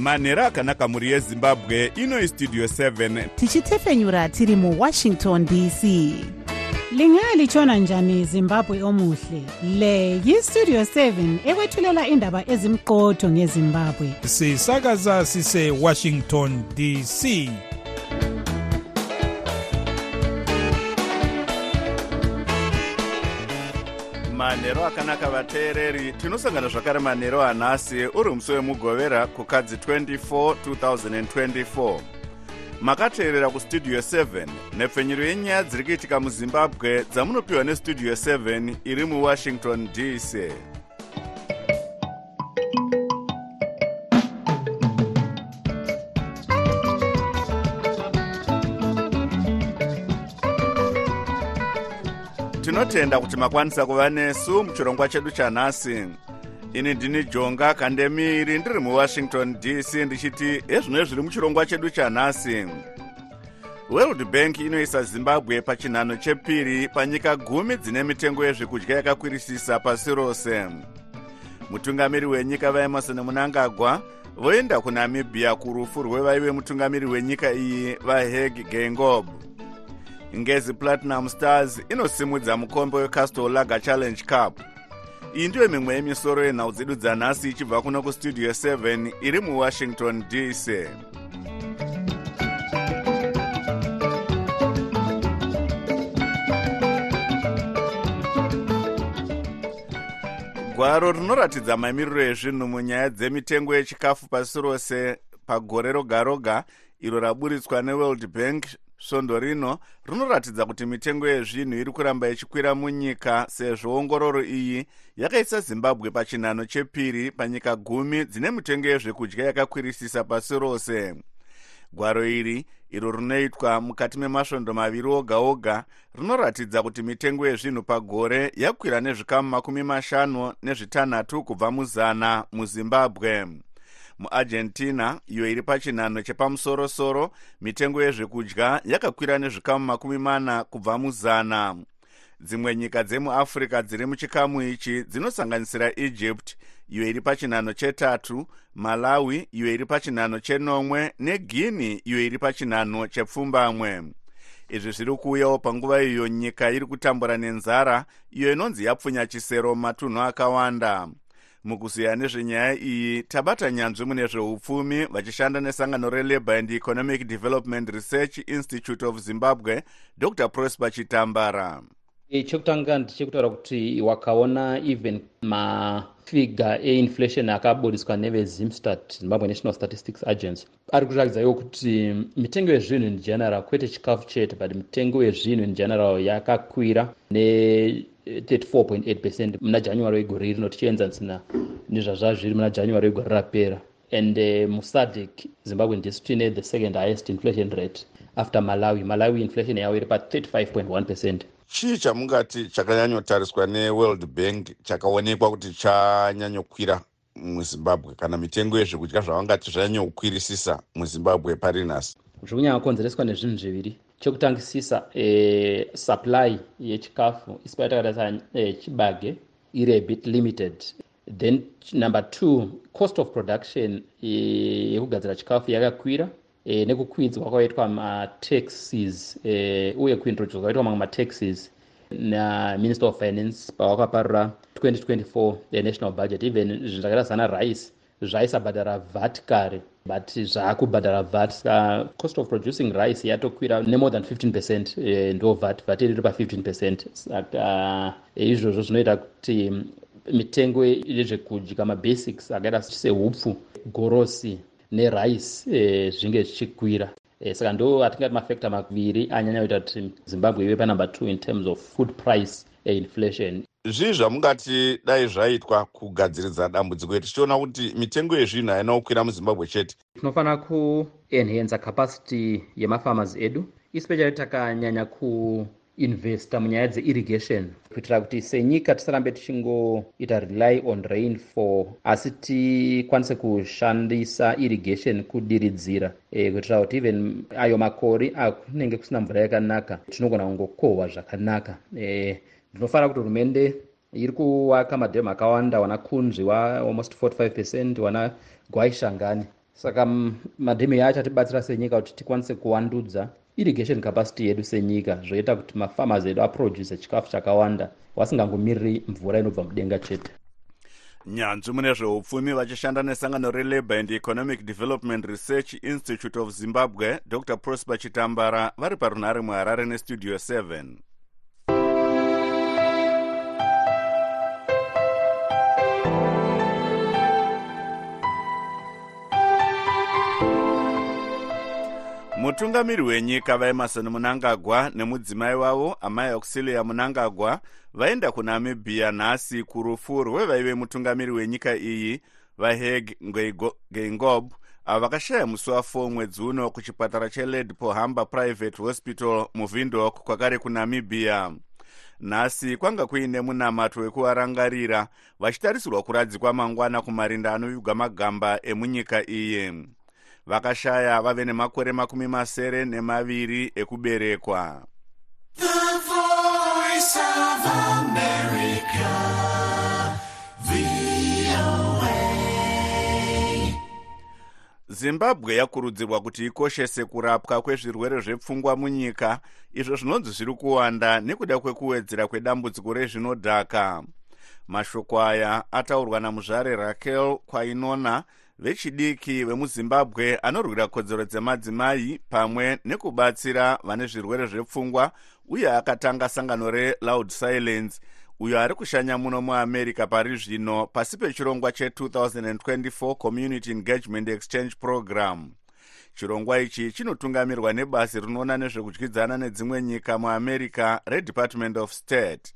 manhero akanaka mhuri yezimbabwe ino istudio 7 tichitefenyura tiri muwashington dc lingalitshona njani zimbabwe omuhle? Le yistudio 7 ekwethulela indaba ezimqotho ngezimbabwe. Sisakaza sisewashington dc manhero akanaka vateereri. Tinosangana zvakare manhero anhasi uri musi wemugovera kukadzi 24 2024 makateerera kustudio 7 nhepfenyuro yenyaya dziri kuitika muzimbabwe dzamunopiwa nestudio 7 iri muwashington dc tinotenda kuti makwanisa kuva nesu muchirongwa chedu chanhasi. Ini ndini jonga kandemiri ndiri muwashington dc ndichiti ezvino zviri muchirongwa chedu chanhasi? World bank inoisa zimbabwe pachinhano chepiri panyika gumi dzine mitengo yezvekudya yakakwirisisa pasi rose. Mutungamiri wenyika vaemarson munangagwa voenda kunamibhiya kurufu rwevaive mutungamiri wenyika iyi vaheg gengob ngezi platinum stars inosimudza mukombe wecastle lager challenge cup. Iyi ndiyo mimwe yemisoro yenhau dzedu dzanhasi ichibva kuno kustudio 7 iri muwashington dc gwaro rinoratidza mamiriro ezvinhu munyaya dzemitengo yechikafu pasi rose pagore roga roga iro raburitswa neworld bank svondo rino rinoratidza kuti mitengo yezvinhu iri kuramba ichikwira munyika sezvo ongororo iyi yakaisa zimbabwe pachinhano chepiri panyika gumi dzine mitengo yezvekudya yakakwirisisa pasi rose. Gwaro iri iro rinoitwa mukati memasvondo maviri oga oga rinoratidza kuti mitengo yezvinhu pagore yakwira nezvikamu makumi mashanu nezvitanhatu kubva muzana muzimbabwe muargentina iyo iri pachinhano chepamusorosoro mitengo yezvekudya yakakwira nezvikamu makumi mana kubva muzana. Dzimwe nyika dzemuafrica dziri muchikamu ichi dzinosanganisira egypt iyo iri pachinhano chetatu malawi iyo iri pachinhano chenomwe neguini iyo iri pachinhano chepfumbamwe. Izvi zviri kuuyawo panguva iyo nyika iri kutambura nenzara iyo inonzi yapfunya chisero mumatunhu akawanda mukuziya nezvenyaya iyi tabata nyanzvi mune zveupfumi vachishanda nesangano relabour and economic development research institute of zimbabwe dr. Prosper chitambara. Chekutanga ndichekutaura kuti wakaona even mafiga einflation akaburiswa nevezimstat zimbabwe national statistics agency. Ari kuratidza iwo kuti mitengo yezvinhu in general kwete chikafu chete but mitengo yezvinhu in general yakakwira ne 34.8 percent muna january wegore rino tichienzanisina nezvazvazviri muna january wegore rapera. And uh, musadc zimbabwe ndisi tiine the second highest inflation rate after malawi. Malawi inflation yavo iri pa35.1 percent. Chii chamungati chakanyanyotariswa neworld bank chakaonekwa kuti chanyanyokwira muzimbabwe? Kana mitengo yezvekudya zvavangati zvanyanyokwirisisa muzimbabwe pari nhasi zviri kunyanya konzereswa nezvinhu zviviri chekutangisisa e, supply yechikafu isi patakatasa e, chibage iri abit limited. Then number two cost of production yekugadzira e, chikafu yakakwira e, nekukwidzwa kwaitwa mataxes e, uye kuintroducwa kwaitwa mamwe mataxes naminister of finance pavakaparura 2024 national budget. Even zvinhu zvakaita zana rice zvaisabhadhara vat kare but zvaakubhadhara vat saka cost of producing rice yatokwira nemore than 15 percent e, ndo vat vat iri pa 15 percent. Saka izvozvo zvinoita kuti mitengo yezvekudya mabasics akaita sehupfu gorosi nerice e, zvinge zvichikwira. E, saka ndo atingati mafactor maviri anyanya kuita kuti zimbabwe ive panumber 2 in terms of food price inflation. Zvii zvamungati dai zvaitwa kugadziridza dambudziko iri? Tichiona kuti mitengo yezvinhu haina kukwira muzimbabwe chete. Tinofanira kuenhenza capacity yemafarmers edu especially takanyanya kuinvesta munyaya dzeirrigation kuitira kuti senyika tisarambe tichingoita rely on rain for asi tikwanise kushandisa irrigation kudiridzira e, kuitira kuti even ayo makori akunenge kusina mvura yakanaka tinogona kungokohwa zvakanaka e, ndinofanira kuti hurumende iri kuwaka madhemu akawanda wana kunzvi wa almost 45 percent wana gwaishangani saka madhemu yacho atibatsira senyika kuti tikwanise kuvandudza irrigation capacity yedu senyika zvoita kuti mafarmers edu aproduce chikafu chakawanda vasingangomiriri mvura inobva mudenga chete. Nyanzvi mune zveupfumi vachishanda nesangano relabour and economic development research institute of zimbabwe dr prosper chitambara vari parunhare muharare nestudio 7 mutungamiri wenyika vaemarson munangagwa nemudzimai wavo amai auxilia munangagwa vaenda kunamibhiya nhasi kurufu rwevaive mutungamiri wenyika iyi vaheg geingob avo vakashaya musi wa4 mwedzi uno kuchipatara cheled pohamba private hospital muvindok kwakare kunamibhiya nhasi kwanga kuine munamato wekuvarangarira vachitarisirwa kuradzikwa mangwana kumarinda anovigwa magamba emunyika iyi vakashaya vave nemakore makumi masere nemaviri ekuberekwa. Zimbabwe yakurudzirwa kuti ikoshese kurapwa kwezvirwere zvepfungwa munyika izvo zvinonzi zviri kuwanda nekuda kwekuwedzera kwedambudziko rezvinodhaka. Mashoko aya ataurwa namuzvare rakel kwainona vechidiki vemuzimbabwe anorwira kodzero dzemadzimai pamwe nekubatsira vane zvirwere zvepfungwa uye akatanga sangano reloud silence. Uyo ari kushanya muno muamerica pari zvino pasi pechirongwa che2024 community engagement exchange program. Chirongwa ichi chinotungamirwa nebasi rinoona nezvekudyidzana nedzimwe nyika muamerica redepartment of state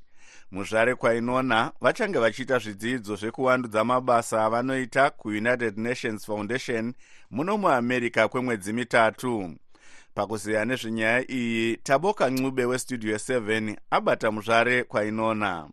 muzvare kwainona vachange vachiita zvidzidzo zvekuvandudza mabasa avanoita kuunited nations foundation muno muamerica kwemwedzi mitatu. Pakuziya nezvenyaya iyi taboka ncube westudio 7 abata muzvare kwainona.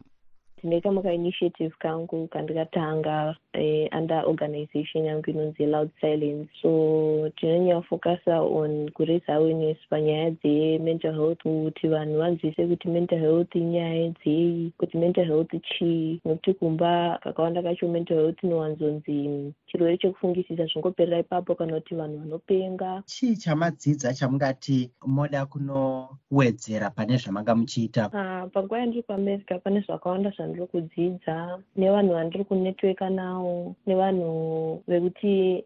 Ndinoita makainitiative kangu kandikatanga eh, under organization yangu inonzi loud silence. So tinonyafokasa on kuraise awareness panyaya dzemental health kuti vanhu vanzwise kuti mental health inyaya dzei kuti mental health chii. Nokuti kumba kakawanda kacho mental health inowanzonzi chirwere chekufungisisa zvingoperera ipapo kana kuti vanhu vanopenga. Chii chamadzidza chamungati moda kunowedzera pane zvamanga muchiita? Uh, panguva yandiri kuamerica pane zvakawanda zvandiri kudzidza nevanhu vandiri kunetweka navo nevanhu vekuti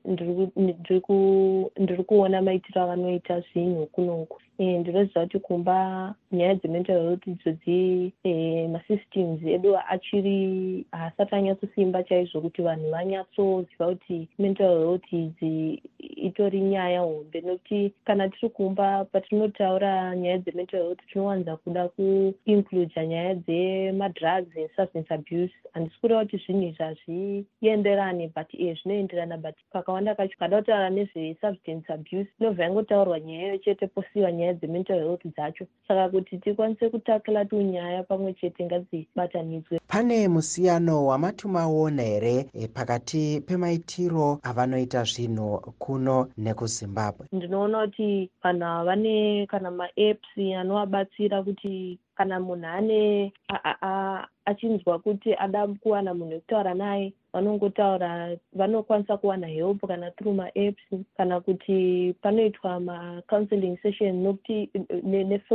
ndiri kuona maitiro avanoita zvinhu kunoku ndinoziva kuti kumba nyaya dzemental health idzodzi masystems edu achiri haasati anyatsosimba chaizvo kuti vanhu vanyatsoziva kuti mental health idzi itori nyaya hombe. Nokuti kana tiri kumba patinotaura nyaya dzemental health tinowanza kuda kuincluda nyaya dzemadrugs and substance abuse. Handisi kureva kuti zvinhu izvi hazvienderani but e zvinoenderana but kakawanda kacho kada kutaura nezvesubstance abuse inobva yangotaurwa nyaya iyo chete posiwa nyaya dzemental health dzacho. Saka kuti tikwanise kutakila tunyaya pamwe chete ngadzibatanidzwe. Pane musiyano wamati maona here e, pakati pemaitiro avanoita zvinhu kuno nekuzimbabwe? Ndinoona kuti vanhu ava vane kana maapps anovabatsira kuti kana munhu ane achinzwa kuti ada kuwana munhu wekutaura naye vanongotaura vanokwanisa kuwana help kana through maapps kana kuti panoitwa macounseling session nokuti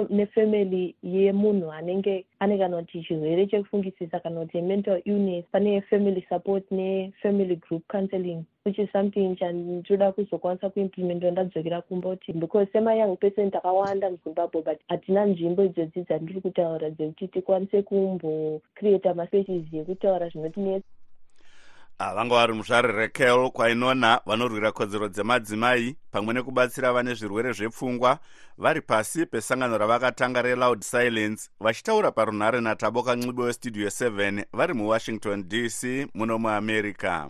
nefamily yemunhu anenge ane kana kuti chirwere chekufungisisa kana kuti mental illness pane family support nefamily group counseling which is something chandinoda kuzokwanisa kuimplementa ndadzokera kumba kuti because semayoung person takawanda muzimbabwe but hatina nzvimbo idzodzi dzandiri kutaura dzekuti tikwanise kumbocreata maspaces ekutaura zvinotinetsa vanga vari muzvare rekel kwainona vanorwira kodzero dzemadzimai pamwe nekubatsira vane zvirwere zvepfungwa vari pasi pesangano ravakatanga reloud silence. Vachitaura parunhare nataboka ncube westudio 7 vari muwashington dc muno muamerica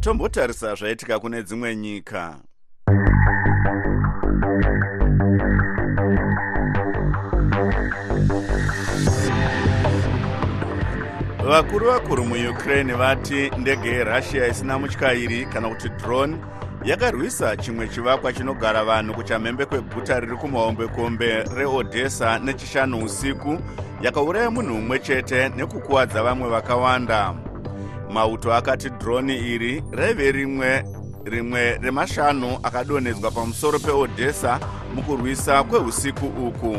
tombotarisa zvaitika kune dzimwe nyika. Vakuru vakuru muukraine vati ndege yerussia isina mutyairi kana kuti drone yakarwisa chimwe chivakwa chinogara vanhu kuchamhembe kweguta riri kumahombekombe reodhesa nechishanu usiku yakauraya munhu mumwe chete nekukuwadza vamwe vakawanda mauto akati droni iri raive rimwe rimwe remashanu akadonhedzwa pamusoro peodhesa mukurwisa kweusiku uku.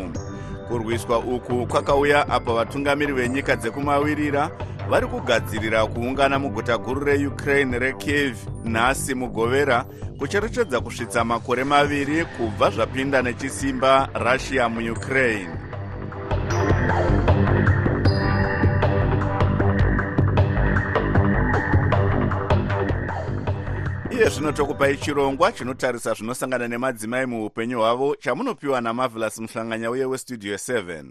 Kurwiswa uku kwakauya apo vatungamiri venyika dzekumawirira vari kugadzirira kuungana muguta guru reukraine rekiev nhasi mugovera kucherechedza kusvitsa makore maviri kubva zvapinda nechisimba russia muukraine iye zvino tokupai chirongwa chinotarisa zvinosangana nemadzimai muupenyu hwavo chamunopiwa namavelas muhlanganya uye westudio 7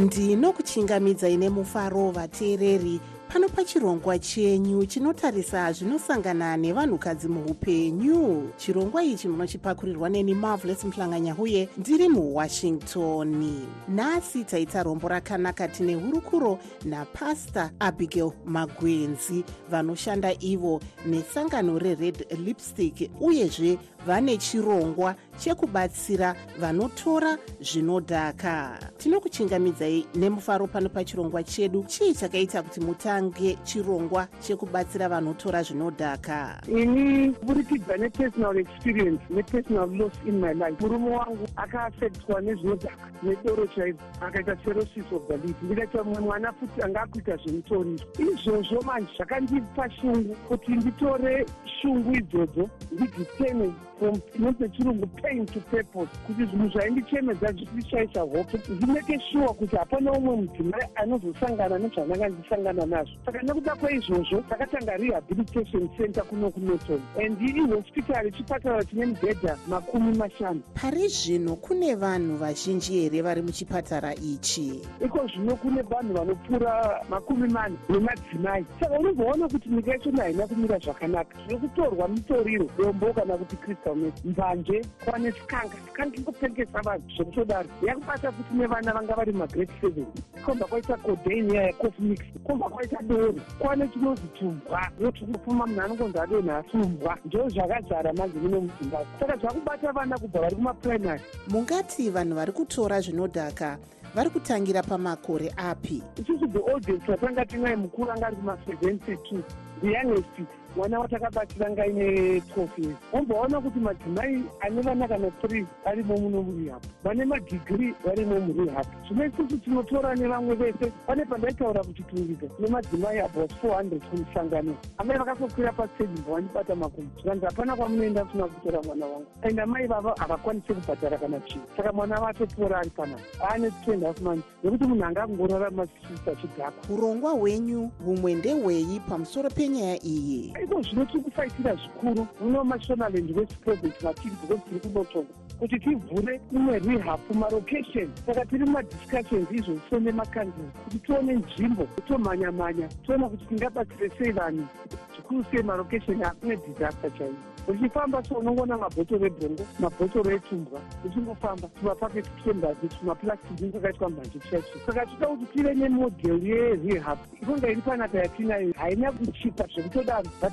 ndinokuchingamidzai nemufaro vateereri pano pachirongwa chenyu chinotarisa zvinosangana nevanhukadzi muupenyu. Chirongwa ichi munochipakurirwa neni marvelos muhlanganya uye ndiri muwashington. Nhasi taita rombo rakanaka tine hurukuro napasta abigail magwenzi vanoshanda ivo nesangano rered lipstick uyezve vane chirongwa chekubatsira vanotora zvinodhaka. Tinokuchingamidzai nemufaro pano pachirongwa chedu. Chii chakaita kuti mutange chirongwa chekubatsira vanotora zvinodhaka? Ini kuburikidza nepersonal experience nepersonal loss in my life. Murume wangu akaafektwa nezvinodhaka nedoro chaizvo akaita serosis of the lid ndikaita mumwe mwana futi anga akuita zvemutoriro izvozvo manje zvakandipa shungu kuti nditore shungu idzodzo ndidziteme from inonzi nechirungu pain to purpose. Kuti zvinhu zvaindichemedza zvichishaisha hope ndimeke sure kuti hapana umwe mudzimai anozosangana nezvandanga ndisangana nazvo. Saka nekuda kweizvozvo takatanga rehabilitation center kuno kunoton and ihospitari chipatara chine mibhedha makumi mashanu. Pari zvino kune vanhu vazhinji here vari muchipatara ichi? Iko zvino kune vanhu vanopfuura makumi mane nemadzimai. Saka unozoona kuti nyika yachona haina kumira zvakanaka. Zvino kutorwa mitoriro rombo kana kuti crystal met mbanje kwane sikanga. Sikanga ingopengesa vanhu zvekutodaro yakubata kuti nevana vanga vari magrade seven. Komba kwaita codain yaya cofmix komba kwaita dori kwane chinozi tumbwa yotungopfuma munhu anongonzi adonha tumbwa ndo zvakazara manje muno muzimbabwe. Saka zvakubata vana kubva vari kumaprimary. Mungati vanhu vari kutora zvinodhaka vari kutangira pamakore api? Isusu the audience tatanga tinai mukuru anga ari kuma72 the youngest mwana watakabatira ngaine 12 years womboona kuti madzimai ane vana kana 3 varimo muno murehab vane madigiri varimo murehab zvino isusu tinotora nevamwe vese pane pandaitaura kuchitungidza nemadzimai about 400 kumusangano. Amai vakasokwira pasteji mbavandibata makumbo zvikanzi hapana kwamunoenda kusina kutora mwana wangu. And amai vava havakwanisi kubhadhara kana chii saka mwana vatopora ari panapa. Aane 2 half months nekuti munhu anga akungorarama sisa chidhakwa. Urongwa hwenyu humwe ndehwei pamusoro penyaya iyi iko zvino tiri kufaitira zvikuru muno mashonaland west province matiri because tiri kunotonga kuti tivhure imwe rehab marokation saka tiri mumadiscussions izvozvo nemakanzeri kuti tione nzvimbo tomhanya-mhanya toona kuti tingabatsire sei vanhu. Zvikuru sei marokation akune disaster chaivo uchifamba so unongoona mabhotoro ebhongo mabhotoro etumbwa uchingofamba tumapaketi twembazi tumapurastiki kwakaitwa mbanje chacho saka toda kuti tive nemodel yerehab inonga iri panapa yatinayo haina kuchipa zvekutodaro but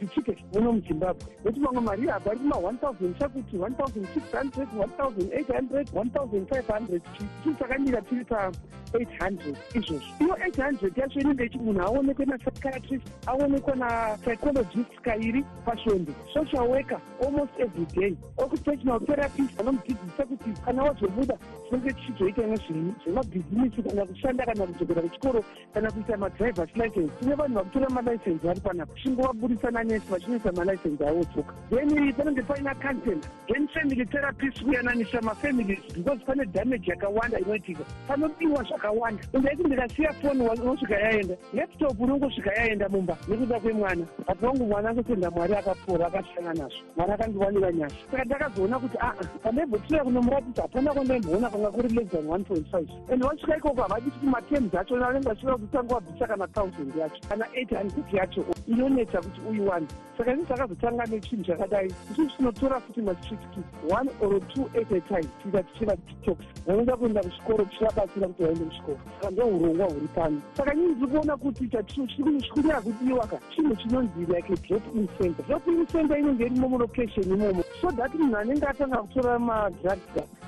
zichike muno muzimbabwe. Nekuti mamwe marehab ari kuma 1000 chakuti 1600 1800 1500 tii takamira tiri pa 800 izvozvo. Iyo 800 yacho inenge ichi munhu aonekwe napsychiatrist aonekwa napsychologist kairi pasvondo social social worker almost every day occupational therapist vanomudzidzisa kuti kana wazobuda tinenge tichizoita nezvenyu zvemabhizinisi kana kushanda kana kudzokera kuchikoro kana kuita madrivers license. Tine vanhu vakutora malicense vari panapa chingovabudisa nanesi vachinoisa malicense avo dzoka then panenge paina countent then family therapist kuyananisa mafamilies because pane damage yakawanda inoitika. Panodiwa zvakawanda. Undaiti ndikasiya foni unosvika yaenda laptop unongosvika yaenda mumba nekuda kwemwana. Bati wangu mwana angotenda mwari akapora akashanga nazvo. Mwana akandiwanira nyasha. Saka ndakazoona kuti aa pandaimbotiya kunomuratidza hapana kwandaimboona kwanga kuri less than one point five. And wasvika ikoko havadi kuti matems acho anenge asvika kutanga wabvisa kana thousand yacho kana eight hundred yacho inonetsa kuti uiwane saka ini takazotanga nechinhu chakadai. Isusu tinotora futi mastreet kids one or two at a time tiita tichiva detox. Vanoda kuenda kuchikoro tichivabatsira kuti vaende kuchikoro. Saka ndo urongwa huri pano. Saka nyini ndiri kuona kuti chikunyaya kudiwa ka chinhu chinonzi like drop in center drop in center inenge irimo mulocation imomo so that munhu anenge atanga kutora madrugs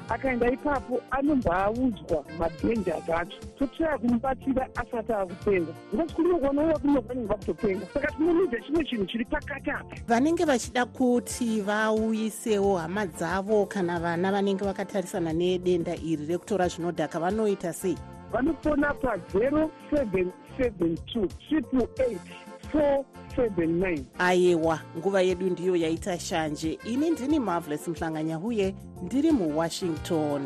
akaenda ipapo anombaudzwa madhenjas acho totraya kumubatsira asati akutenga because kunogwanauya kunogwanirwa kutotenga saka tinonidza chimwe chinhu chiri pakati apa vanenge vachida kuti vauyisewo hama dzavo kana vana vanenge vakatarisana nedenda iri rekutora zvinodhaka vanoita sei? Vanofona pa0772 triple 479 ayewa nguva yedu ndiyo yaita shanje. Ini ndini marvelous mhlanganyahuye ndiri muwashington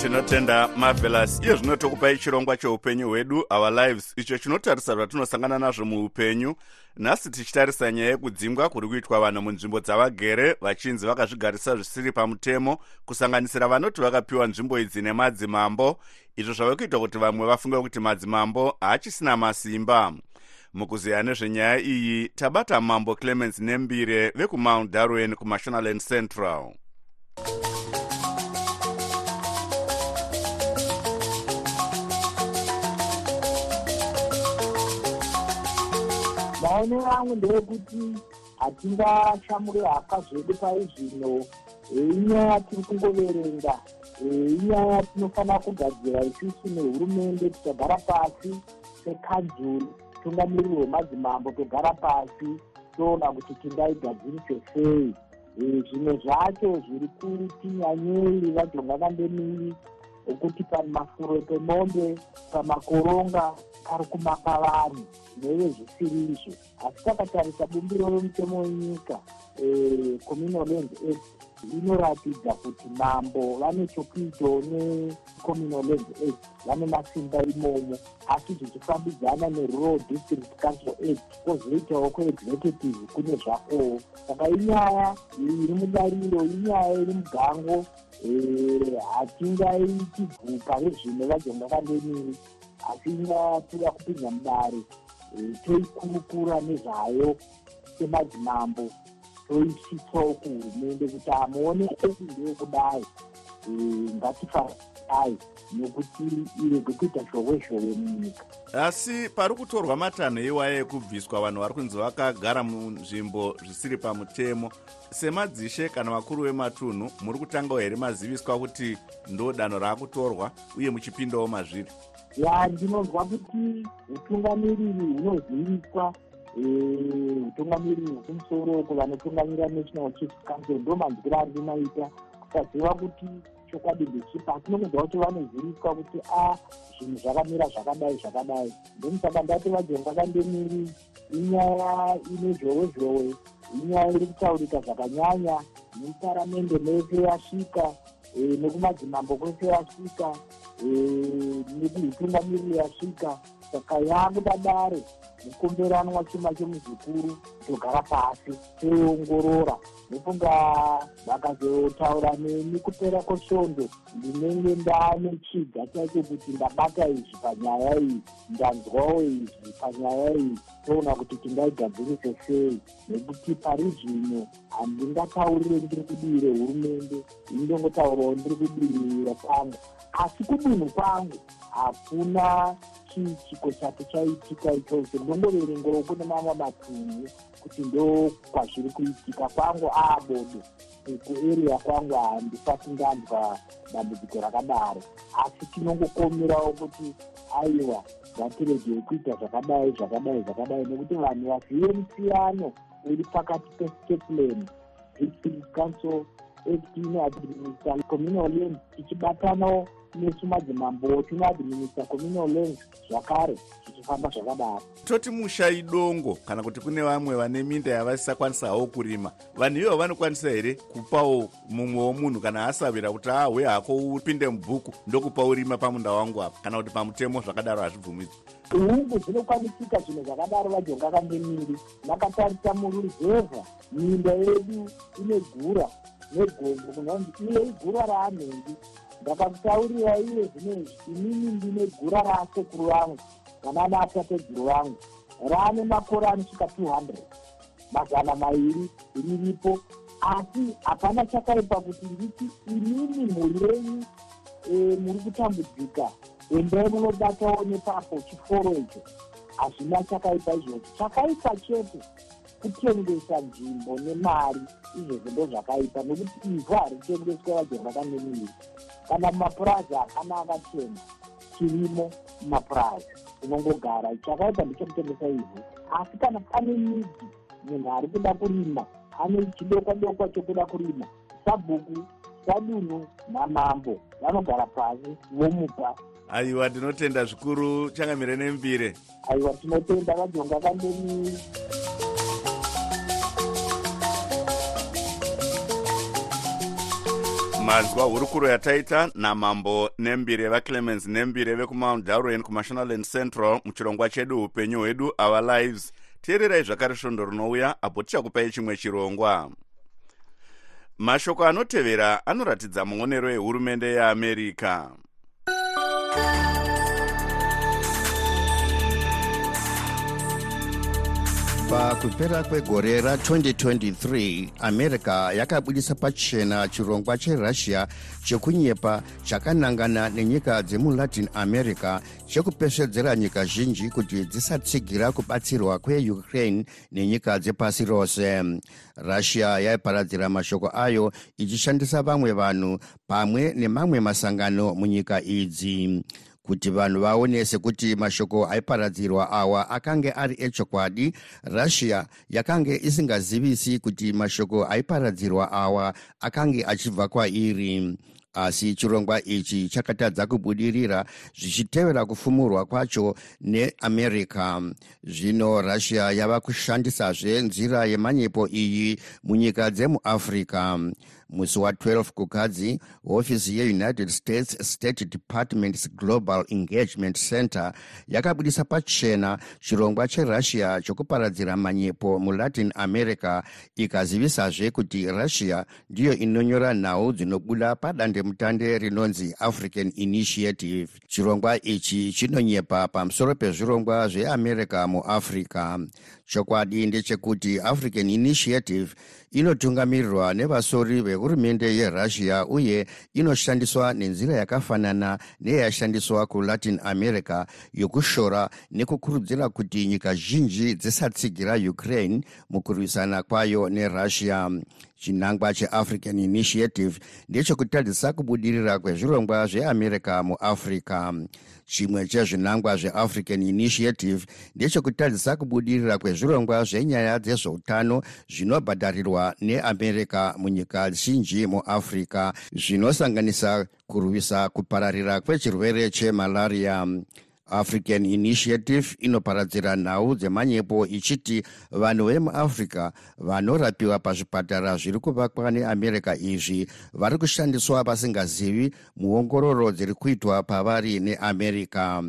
tinotenda marvelous iye zvino tokupai chirongwa cheupenyu hwedu our lives. Icho chinotarisa zvatinosangana nazvo muupenyu. Nhasi tichitarisa nyaya yekudzingwa kuri kuitwa vanhu munzvimbo dzavagere vachinzi vakazvigarisa zvisiri pamutemo kusanganisira vanoti vakapiwa nzvimbo idzi nemadzimambo. Izvo zvave kuita kuti vamwe vafunge kuti madzimambo haachisina masimba. Mukuziya nezvenyaya iyi tabata mambo clemens nembire vekumount darwen kumashonaland central maonero angu ndeyekuti hatingachamuri haka zvedu pai zvino inyaya tiri kungoverenga inyaya tinofanira kugadzira isusu nehurumende tichagara pasi sekanzuri tungamiriri wemadzimambo togara pasi toona kuti tingaigadzirise sei. Zvimwe zvacho zviri kuti nyanyei vajonga kandemiri okuti pamafuro pemombe pamakoronga kari kumaka vanhu neve zvisiri izvo. Asi takatarisa bumbiro romutemo wenyika communal land act inoratidza kuti mambo vane chokuitawo necommunal land act vane masimba imomo. Asi zvichifambidzana nerural district council act kwozoitawo kuexecutive kune zvakowo saka inyaya iri mudariro inyaya iri mugango hatingaiti gupa rezvino vajonga kandemiri asi inyaya toda kupinza mudare toikurukura nezvayo semadzimambo toisitsawo kuhurumende kuti hamuonekeki ndeyekudai ngatifaai nekuti irege kuita zhowe zhowe munyika asi pari kutorwa matanho iwaya ekubviswa vanhu vari kunzi vakagara munzvimbo zvisiri pamutemo. Semadzishe kana vakuru vematunhu muri kutangawo here maziviswa kuti ndo danho raakutorwa uye muchipindawo mazviri? Ya ndinonzwa kuti utungamiriri hunoziviswa utungamiriri hwekumusoro kuvanotungamirira national chief council ndo manzwiro ari kumaita kusaziva kuti chokwadi ndechipa asi nokunzwa kuti vanoziviswa kuti a zvinhu zvakamira zvakadai zvakadai. Ndomusaka ndati vajonga kandemiri inyaya ine zhowe zhowe inyaya iri kutaurika zvakanyanya neparamende mese yasvika nekumadzimambo kwese yasvika nekuhutungamiriri yasvika saka yakuda mukomberanwa chuma chemuzvikuru togara pasi toongorora. Ndofunga vakazotaura neni kupera kwesvondo ndinenge ndaane chiga chacho kuti ndabata izvi panyaya iyi ndanzwawo izvi panyaya iyi. Toona kuti tingaigadzirise sei. Nekuti pari zvino handingataurire ndiri kudire hurumende indongotaurawo ndiri kudirira kwangu. Asi kudunhu kwangu hakuna chii chiko chake chaitika ichocho? Ndongoverengawo kune mamwe matunhu kuti ndo kwazviri kuitika kwangu. Aabodo kuarea kwangu handisati ndanzwa dambudziko rakadaro. Asi tinongokomerawo kuti aiwa ngatiregei kuita zvakadai zvakadai zvakadai. Nekuti vanhu vazive musiyano uri pakati pesteplan district council act inoadminister communal land tichibatanawo nesu madzimambo tinoadminister communal land zvakare zvichifamba zvakadaro. Toti mushai dongo kana kuti kune vamwe vane minda yavasisakwanisawo kurima vanhu ivo vanokwanisa here kupawo mumwewo munhu kana asavira kuti ahwe hako upinde mubhuku ndokupa urima pamunda wangu apa? Kana kuti pamutemo zvakadaro hazvibvumidzwa hungu dzinokwanisika zvinhu zvakadaro vajonga kandemiri vakatarisa muruzevha. Minda yedu ine gura negombo kunonzi iye igura raanhengi ndakakutaurira iye zvinezvi inini ndine gura raasekuru vangu vana naatateguru vangu raane makore anosvika 200 mazana mairi riripo. Asi hapana chakaipa kuti nditi inini mhuri yenyu e, muri kutambudzika. Endai munobatawo nepapo chiforo icho. Hazvina chakaipa izvozvo. Chakaipa chete kutengesa nzvimbo nemari izvozvo ndo zvakaipa nekuti ivhu haritengeswa vajonga kanemiri kana mumapurazi hakana akatenga chirimo mumapurazi unongogara. Chakaipa ndechekutengesa ivhu. Asi kana pane midzi munhu ari kuda kurima ane chidokwa dokwa chokuda kurima sabhuku sadunhu namambo vanogara pasi vomupa. Aiwa ndinotenda zvikuru. Changamire nembire. Aiwa tinotenda. Vajonga kandemiri manzwa hurukuro yataita namambo nembire vaclemens nembire vekumount darwen kumashonaland central muchirongwa chedu upenyu hwedu our lives. Teererai zvakare svondo rinouya apo tichakupai chimwe chirongwa. Mashoko anotevera anoratidza muonero ehurumende yeamerica pakupera kwegore ra2023 america yakabudisa pachena chirongwa cherussia chekunyepa chakanangana nenyika dzemulatin america chekupesvedzera nyika zhinji kuti dzisatsigira kubatsirwa kweukraine nenyika dzepasi rose. Russia yaiparadzira mashoko ayo ichishandisa vamwe vanhu pamwe nemamwe masangano munyika idzi kuti vanhu vaone sekuti mashoko aiparadzirwa awa akange ari echokwadi russia yakange isingazivisi kuti mashoko aiparadzirwa awa akange achibva kwairi. Asi chirongwa ichi chakatadza kubudirira zvichitevera kufumurwa kwacho neamerica. Zvino russia yava kushandisazve nzira yemanyepo iyi munyika dzemuafrica musi wa12 kukadzi hofisi yeunited states state department's global engagement center yakabudisa pachena chirongwa cherussia chokuparadzira manyepo mulatin america ikazivisazve kuti russia ndiyo inonyora nhau dzinobuda padandemutande rinonzi african initiative. Chirongwa ichi chinonyepa pamusoro pezvirongwa zveamerica muafrica chokwadi ndechekuti african initiative inotungamirirwa nevasori vehurumende yerussia uye inoshandiswa nenzira yakafanana neyashandiswa kulatin america yokushora nekukurudzira kuti nyika zhinji dzisatsigira ukraine mukurwisana kwayo nerussia chinangwa cheafrican initiative ndechekutadzisa kubudirira kwezvirongwa zveamerica muafrica chimwe chezvinangwa zveafrican initiative ndechekutadzisa kubudirira kwezvirongwa zvenyaya dzezveutano zvinobhadharirwa neamerica munyika zhinji muafrica zvinosanganisa kurwisa kupararira kwechirwere chemalaria african initiative inoparadzira nhau dzemanyepo ichiti vanhu vemuafrica vanorapiwa pazvipatara zviri kuvakwa neamerica izvi vari kushandiswa vasingazivi muongororo dziri kuitwa pavari neamerica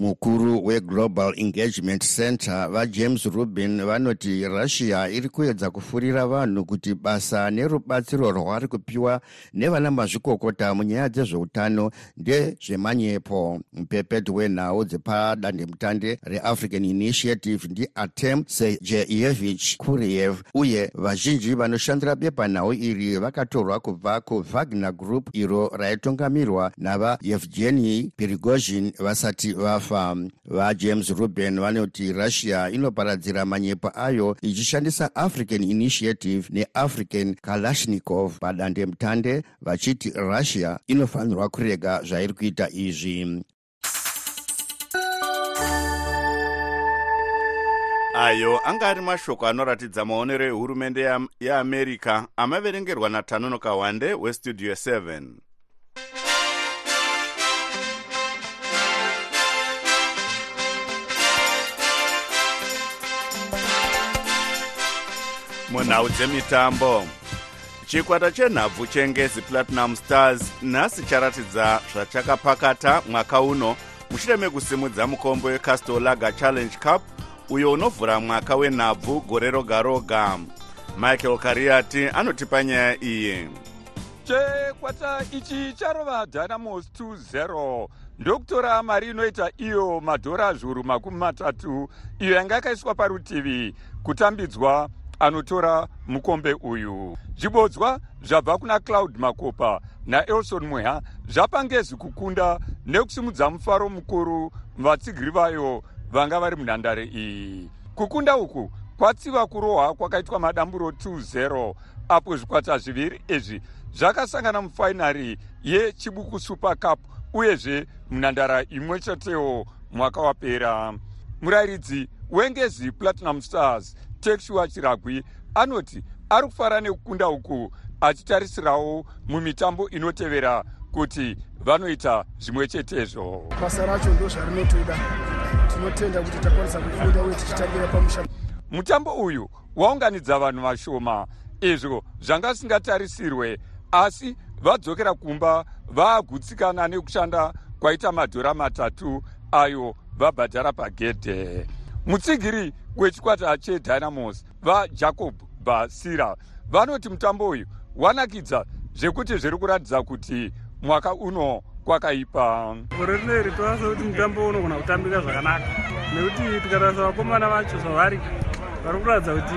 mukuru weglobal engagement center vajames rubin vanoti russia iri kuedza kufurira vanhu kuti basa nerubatsiro rwari kupiwa nevana mazvikokota munyaya dzezveutano ndezvemanyepo. Mupepeto wenhau dzepadandemutande reafrican initiative ndiartem sejeyevich kuriev uye vazhinji vanoshandira bepanhau iri vakatorwa kubva kuvagner group iro raitungamirwa navaevgeni pirigozhin vasati vafa vafa vajames ruben vanoti russia inoparadzira manyepo ayo ichishandisa african initiative neafrican kalashnikov padandemutande vachiti russia inofanirwa kurega zvairi kuita izvi. Ayo anga ari mashoko anoratidza maonero ehurumende yeamerica amaverengerwa natanonoka wande westudio 7 munhau dzemitambo. Chikwata chenhabvu chengezi platinum stars nhasi charatidza zvachakapakata mwaka uno. Mushure mekusimudza mukombo wecastolaga challenge cup uyo unovhura mwaka wenhabvu gore roga roga michael kariati anotipa nyaya iyi. Chekwata ichi charova dynamos 20 ndokutora mari inoita iyo madhora zviuru makumi matatu iyo yanga yakaiswa parutivi. Kutambidzwa anotora mukombe uyu. Zvibodzwa zvabva kuna cloud makopa naelson mweha zvapa ngezi kukunda nekusimudza mufaro mukuru vatsigiri vayo vanga vari munhandare iyi. Kukunda uku kwatsiva kurohwa kwakaitwa madamburo 20 apo zvikwata zviviri izvi zvakasangana mufainari yechibuku super cup uyezve munhandara imwe chetewo mwaka wapera. Murayiridzi wengezi platinum stars tekshua chiragwi anoti ari kufara nekukunda uku achitarisirawo mumitambo inotevera kuti vanoita zvimwe chetezvo basa racho ndo zvarinotoda tinotenda kuti takwanisa kufunda uye tichitambira pamusha mutambo uyu waunganidza vanhu vashoma izvo zvanga zvisingatarisirwe asi vadzokera kumba vaagutsikana nekushanda kwaita madhora matatu ayo vabhadhara pagedhe. Mutsigiri wechikwata chedynamos vajacob basira vanoti mutambo uyu wanakidza zvekuti zviri kuratidza kuti mwaka uno kwakaipa. Gore rineri toasa kuti mutambo unogona kutambika zvakanaka. Nekuti tikarasa vakomana vacho zvavari vari kuratidza kuti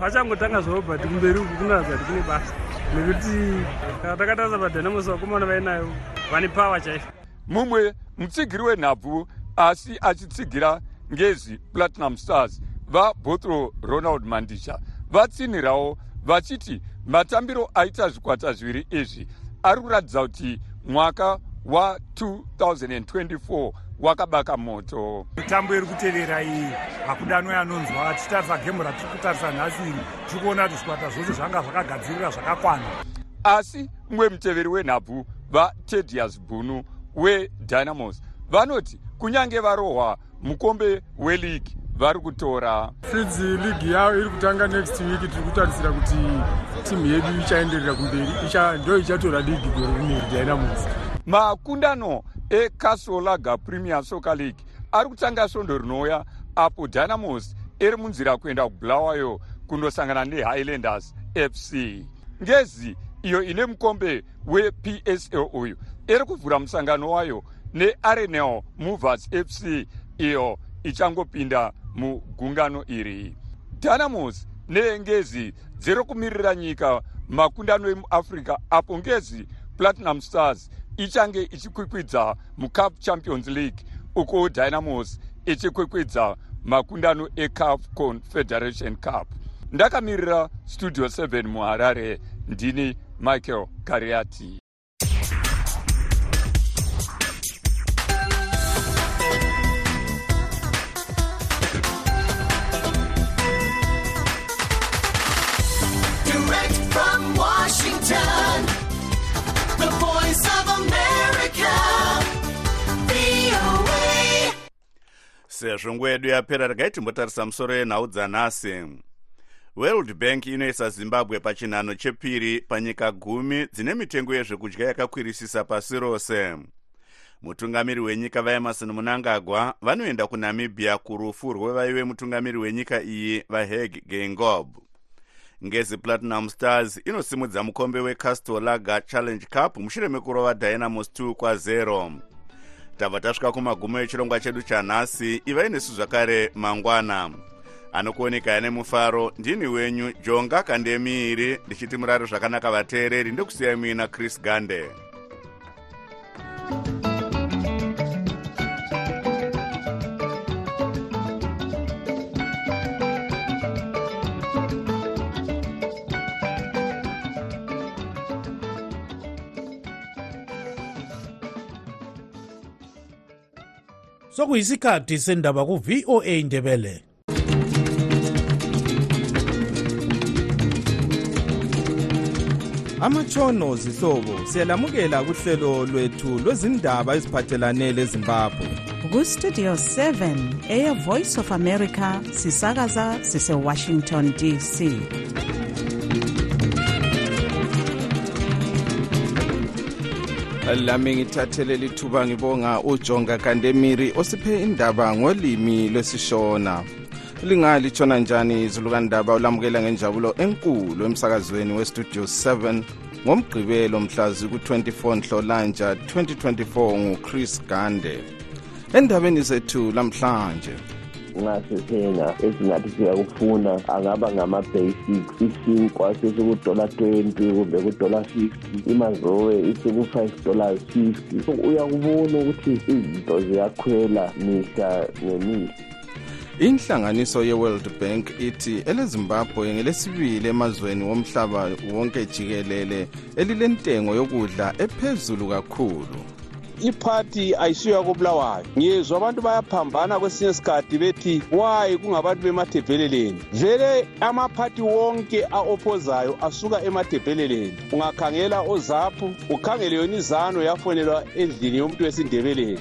vachangotanga zvavo but kumberi uku kunoratidza kuti kune basa. Nekuti kana takatarisa padynamos vakomana vainayo vane pawa chaizvo mumwe mutsigiri wenhabvu asi achitsigira ngezi platinum stars vabotro ronald mandisha vatsinhirawo vachiti matambiro aita zvikwata zviviri izvi ari kuratidza kuti mwaka wa2024 wakabaka moto. Mitambo iri kutevera iyi hakudanwe anonzwa tichitarisa gemu ratiri kutarisa nhasi iri tiri kuona kuti zvikwata zvose zvanga zvakagadzirira zvakakwana. Asi mumwe muteveri wenhabvu vatedias bunu wedynamos vanoti kunyange varohwa mukombe weligi vari kutora fidzi ligi yavo iri kutanga next week. Tiri kutarisira kuti timu yedu ichaenderera kumberi. Ndo ichatora ligi gore rineri dynamos makundano ecasolaga premier soccer league ari kutanga svondo rinouya apo dynamos iri munzira kuenda kubulawayo kundosangana nehighlanders fc ngezi iyo ine mukombe wepsl uyu. Iri kuvhura musangano wayo nearenel movers fc iyo ichangopinda mugungano iri. Dynamos neengezi dziri kumirira nyika makundano emuafrica apo ngezi platinum stars ichange ichikwikwidza mucup champions league uko dynamos ichikwikwidza makundano ecaf confederation cup. Ndakamirira studio 7 muharare ndini michael kariati sezvo nguva yedu yapera regai timbotarisa musoro yenhau dzanhasi. World bank inoisa zimbabwe pachinhano chepiri panyika gumi dzine mitengo yezvekudya yakakwirisisa pasi rose. Mutungamiri wenyika vaemarson munangagwa vanoenda kunamibia kurufu rwevaive mutungamiri wenyika iyi vaheg gengob ngezi platinum stars inosimudza mukombe wecastolaga challenge cup mushure mekurova dynamos 2 kwa0 tabva tasvika kumagumo echirongwa chedu chanhasi ivai nesu zvakare mangwana. Anokuonekai nemufaro ndini wenyu jonga kandemiiri ndichiti murari zvakanaka vateereri ndekusiyai muina chris gande sokuyisikhathi sendaba ku-voa indebele amatshono zihlobo siyalamukela kuhlelo lwethu lwezindaba eziphathelane lezimbabwe. Kustudio 7 eye-voice of america sisakaza sisewashington dc lami ngithathele lithuba ngibonga ujonga kandemiri osiphe indaba ngolimi lwesishona. Lingalithona njani izulukandaba ulamukela ngenjabulo enkulu emsakazweni westudio 7 ngomgqibelo mhlazi ku-24 nhlolanja 2024 nguchris gande. Endabeni zethu lamhlanje nxa sithenga esingathi siyakufuna angaba ngama-basics isinkwa sesikudola 20 kumbe kudola 50 imazowe isiku-5 dollars 50 uyakubona ukuthi izinto ziyakhwela mihla ngemihla inhlanganiso ye-world bank ithi elezimbabwe ngelesibili emazweni womhlaba wonke jikelele elilentengo yokudla ephezulu kakhulu. Iphathi ayisiyo yakobulawayo ngiyezwa abantu bayaphambana kwesinye sikhathi bethi wayi kungabantu bemathebheleleni vele amaphathi wonke a-ophozayo asuka emathebheleleni ungakhangela ozaphu ukhangele yona izano yafonelwa endlini yomuntu wesindebeleni.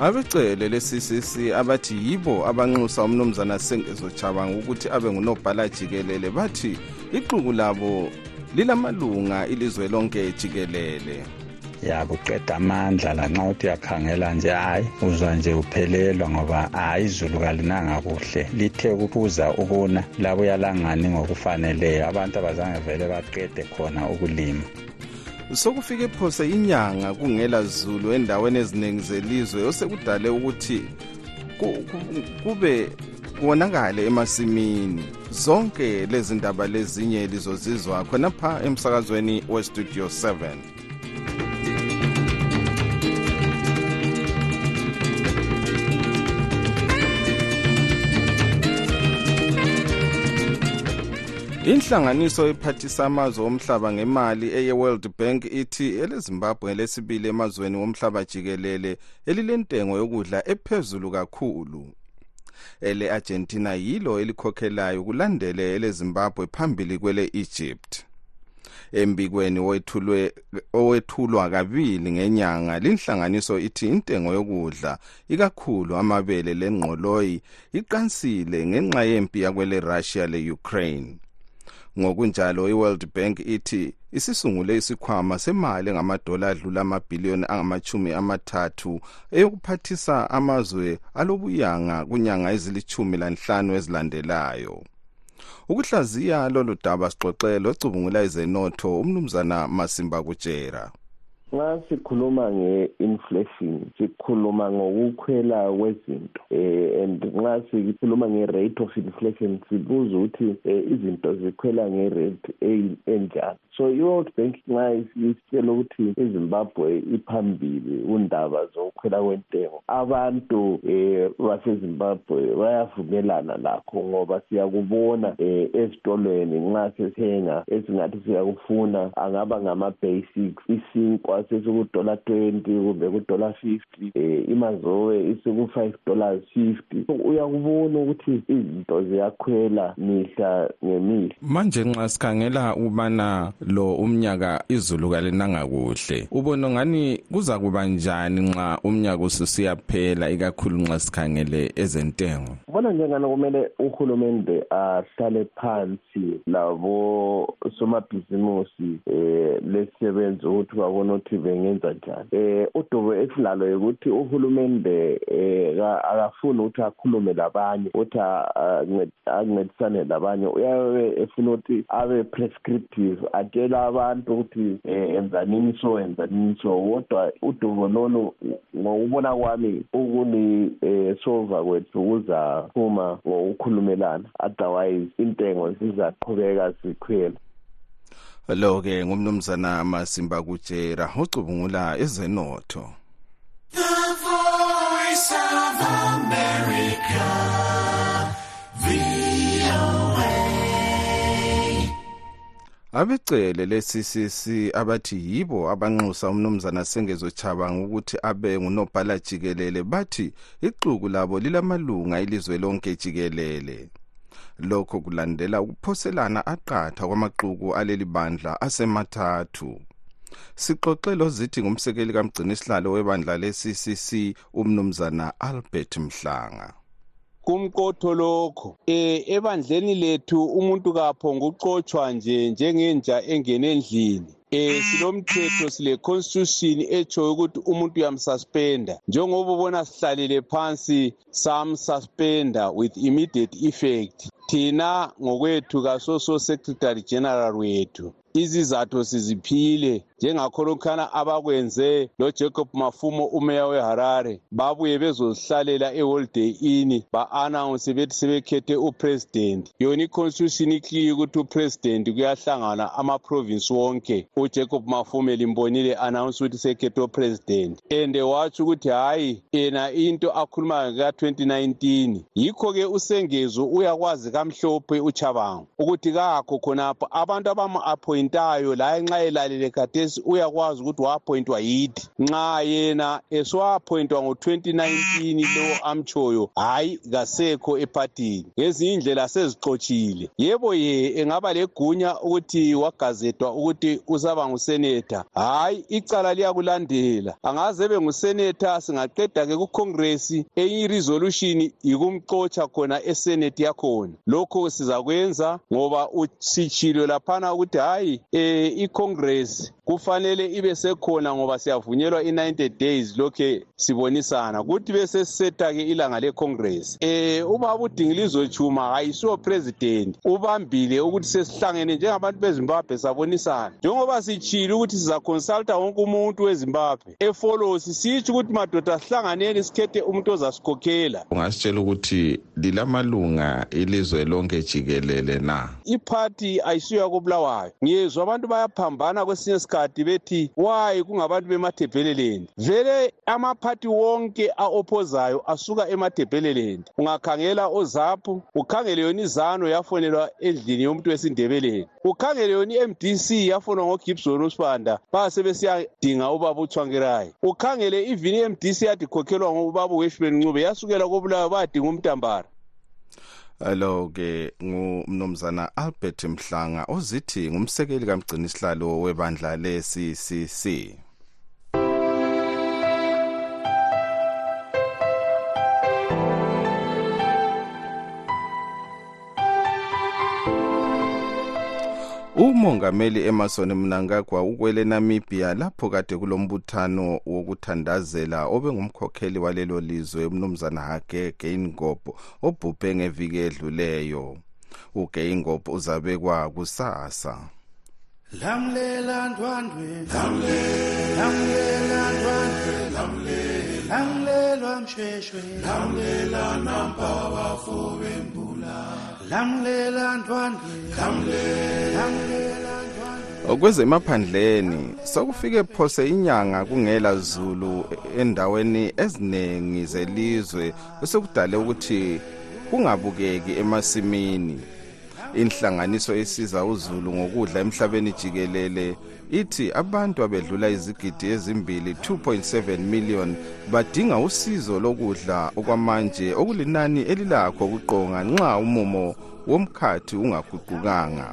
Abecele le-ccc abathi yibo abanxusa umnumzana sengezocabanga ukuthi abe ngunobhala jikelele. Bathi ixuku labo lilamalunga ilizwe lonke jikelele ya kuqeda amandla lanxa uthi uyakhangela nje hayi uzwa nje uphelelwa ngoba hayi izulu kalinanga kuhle. Lithe kubuza ukuna labuya langani ngokufaneleyo abantu abazange vele baqede khona ukulima. Sokufike phose inyanga kungela zulu endaweni eziningi zelizwe osekudale ukuthi kube kubonakale emasimini. Zonke lezi ndaba lezinye lizozizwa khonapha emsakazweni westudio 7 inhlanganiso ephathisa amazwe omhlaba ngemali eye-world bank ithi elezimbabwe lesibili emazweni womhlaba jikelele elilentengo yokudla ephezulu kakhulu. Ele-argentina yilo elikhokhelayo kulandele elezimbabwe phambili kwele-egypt. Embikweni owethulwa kabili ngenyanga linhlanganiso ithi intengo yokudla ikakhulu amabele lengqoloyi iqansile ngenxa yempi yakwele russia le-ukraine. Ngokunjalo i-world bank ithi isisungule isikhwama semali engamadola adlula amabhiliyoni angamachumi amathathu eyokuphathisa amazwe alobuyanga kunyanga ezilithumi lanhlanu ezilandelayo. Ukuhlaziya lolu daba sixoxe locubungula ezenotho umnumzana masimba kutshera nxa sikhuluma nge-inflation sikhuluma ngokukhwela kwezinto um and nxa sikhuluma nge-rate of inflation sibuza ukuthi um izinto zikhwela nge-rate enjani. So i-world bank nxa isitshela ukuthi izimbabwe iphambili kundaba zokukhwela kwentengo abantu um basezimbabwe bayavumelana lakho ngoba siyakubona um ezitolweni nxa sithenga esingathi siyakufuna angaba ngama-basics isinkwa sesikudola twenty kumbe kudola fifty um imazowe isiku-five dollars fifty. Uyakubona ukuthi izinto ziyakhwela mihla ngemihla. Manje nxa sikhangela ukubana lo umnyaka izulu kalinanga kuhle ubona ngani kuza kuba njani nxa umnyaka ususiyaphela ikakhulu nxa sikhangele ezentengo? Bona njengani kumele uhulumende ahlale phansi labo somabhizimusi um lesisebenzi ukuthi babone ukuthi bengenza njani? Um udubo esilalo yokuthi uhulumende um akafuni ukuthi akhulume labanye ukuthi ancedisane labanye uyabe efuna ukuthi abe prescriptive atshela abantu ukuthi um enzanini so enzanini so. Kodwa udubo lolu ngokubona kwami ukuli-solva kwethu kuzaphuma ngokukhulumelana. Otherwise intengo zizaqhubeka zikhwela lo-ke ngumnumzana masimba kutshera ucubungula ezenotho. The voice of America, abecele le-ccc abathi yibo abanxusa umnumzana sengezo chabanga ukuthi abe ngunobhala jikelele bathi ixuku labo lilamalunga ilizwe lonke jikelele. Lokho kulandela ukuphoselana aqatha kwamaxuku aleli bandla asemathathu. Sixoxe lozithi ngumsekeli kamgcinisihlalo webandla le-ccc umnumzana albert mhlanga. Kumqotho lokho eh ebandleni lethu umuntu kaphonga uqotshwa nje njengenja engene endlini. Eh silomthetho sile constitution etsho ukuthi umuntu uyamsuspenda. Njengoba ubona sihlalele phansi samsuspenda with immediate effect. Thina ngokwethu kasoso secretary general wethu. Izizathu siziphile njengakholokhana abakwenze lojacob mafumo umeya weharare babuye bezozihlalela eholiday inn ba-anawunse bethi sebekhethe upresident. Yona iconstitution ikliye ukuthi upresident kuyahlangana amaprovinsi wonke. Ujacob mafume limbonile anawunse ukuthi sekhethe upresident. And watsho ukuthi hhayi yena into akhulumayo ka-2019 yikho-ke usengezo uyakwazi kamhlophe uchabango ukuthi kakho khonapho abantu abamu-appointayo laye nxa elalele khathesi uyakwazi ukuthi wa-appointwa yithi nxa yena eswa-appointwa ngo-2019 lo amtshoyo hhayi kasekho ephathini ngezinye indlela sezixotshile. Yebo ye engaba legunya ukuthi wagazetwa ukuthi usaba nguseneta hhayi icala liyakulandela. Angaze ebe nguseneta singaqeda-ke kucongress enye iresolution yikumxotsha khona esenate yakhona. Lokho sizakwenza ngoba sitshilo laphana ukuthi hhayi um icongress kufanele ibe sekhona ngoba siyavunyelwa i-90 days lokhe sibonisana. Kuthi besesiseta-ke ilanga lecongress um ubaba udingilizo chuma ayisiwo president ubambile ukuthi sesihlangene njengabantu bezimbabwe sabonisana. Njengoba sitshile ukuthi sizaconsulta wonke umuntu wezimbabwe efolosi sitsho ukuthi madoda sihlanganeni sikhethe umuntu ozasikhokhela ungasitshela ukuthi lilamalunga ilizwe lonke jikelele na? Iphathi ayisiyo yakobulawayo ngiyezwa abantu bayaphambana kwesinye isikhathi bethi wayi kungabantu bemathebheleleni? Vele amaphathi wonke a-oppozayo asuka emathebheleleni. Ungakhangela ozaphu ukhangele yona izano yafonelwa endlini yomuntu wesindebeleni. Ukhangele yona i-mdc yafonwa ngogibson usibanda basebesiyadinga ubaba uthwangirayi ukhangele ivini i-mdc yadi khokhelwa ngubaba uweshman ncube yasukela kobulawayo bayadinga umntambara. Lo ke ngumnumzana Albert Mhlanga ozithi ngumsekeli kamgcinisihlalo webandla le-CCC umongameli emerson mnangagwa ukwele namibia lapho kade kulombuthano wokuthandazela obengumkhokheli walelo lizwe umnumzana hage geingob obhubhe ngeviki edluleyo. Ugeingob uzabekwa kusasa. Lamlela ndwandwe. Lamlela ndwandwe. Lamlelwa mshweshwe lamlela nampa bafo bembula lamlela ndwandwe lamlela kwezemaphandleni sokufike phose inyanga kungela zulu endaweni eziningi zelizwe besekudale ukuthi kungabukeki emasimini. Inhlanganiso esiza uzulu ngokudla emhlabeni jikelele ithi abantu abedlula izigidi ezimbili 2.7 million badinga usizo lokudla okwamanje okulinani elilakho ukuqonga nxa umumo womkhathi ungaguqukanga.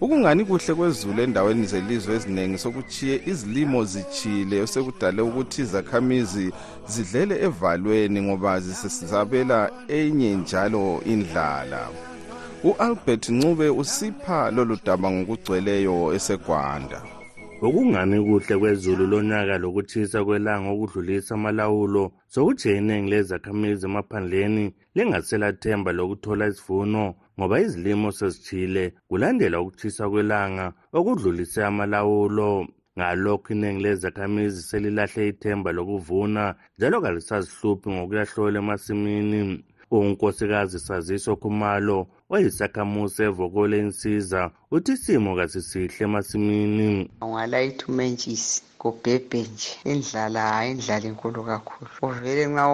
Ukungani kuhle kwezulu endaweni zelizwe eziningi sokuchiye izilimo zichile osekudale ukuthi izakhamizi zidlele evalweni ngoba zisesabela enye njalo indlala. U-albert ncube usipha lolu daba ngokugcweleyo esegwanda. Ukungani kuhle kwezulu lonyaka lokuthisa kwelanga okudlulisa amalawulo sokuthi iningi lezakhamizi emaphandleni lingaselathemba lokuthola isivuno ngoba izilimo sezithile kulandela ukuthisa kwelanga okudlulise amalawulo. Ngalokho iningi lezakhamizi selilahle ithemba lokuvuna njalo kalisazihluphi ngokuyahlola emasimini. Unkosikazi saziso khumalo oyisakhamuzi evokole insiza uthi isimo kasisihle emasimini. Ungalayitha umentshisi kubhebhe nje. Indlala hayi indlala inkulu kakhulu. Uvele nxa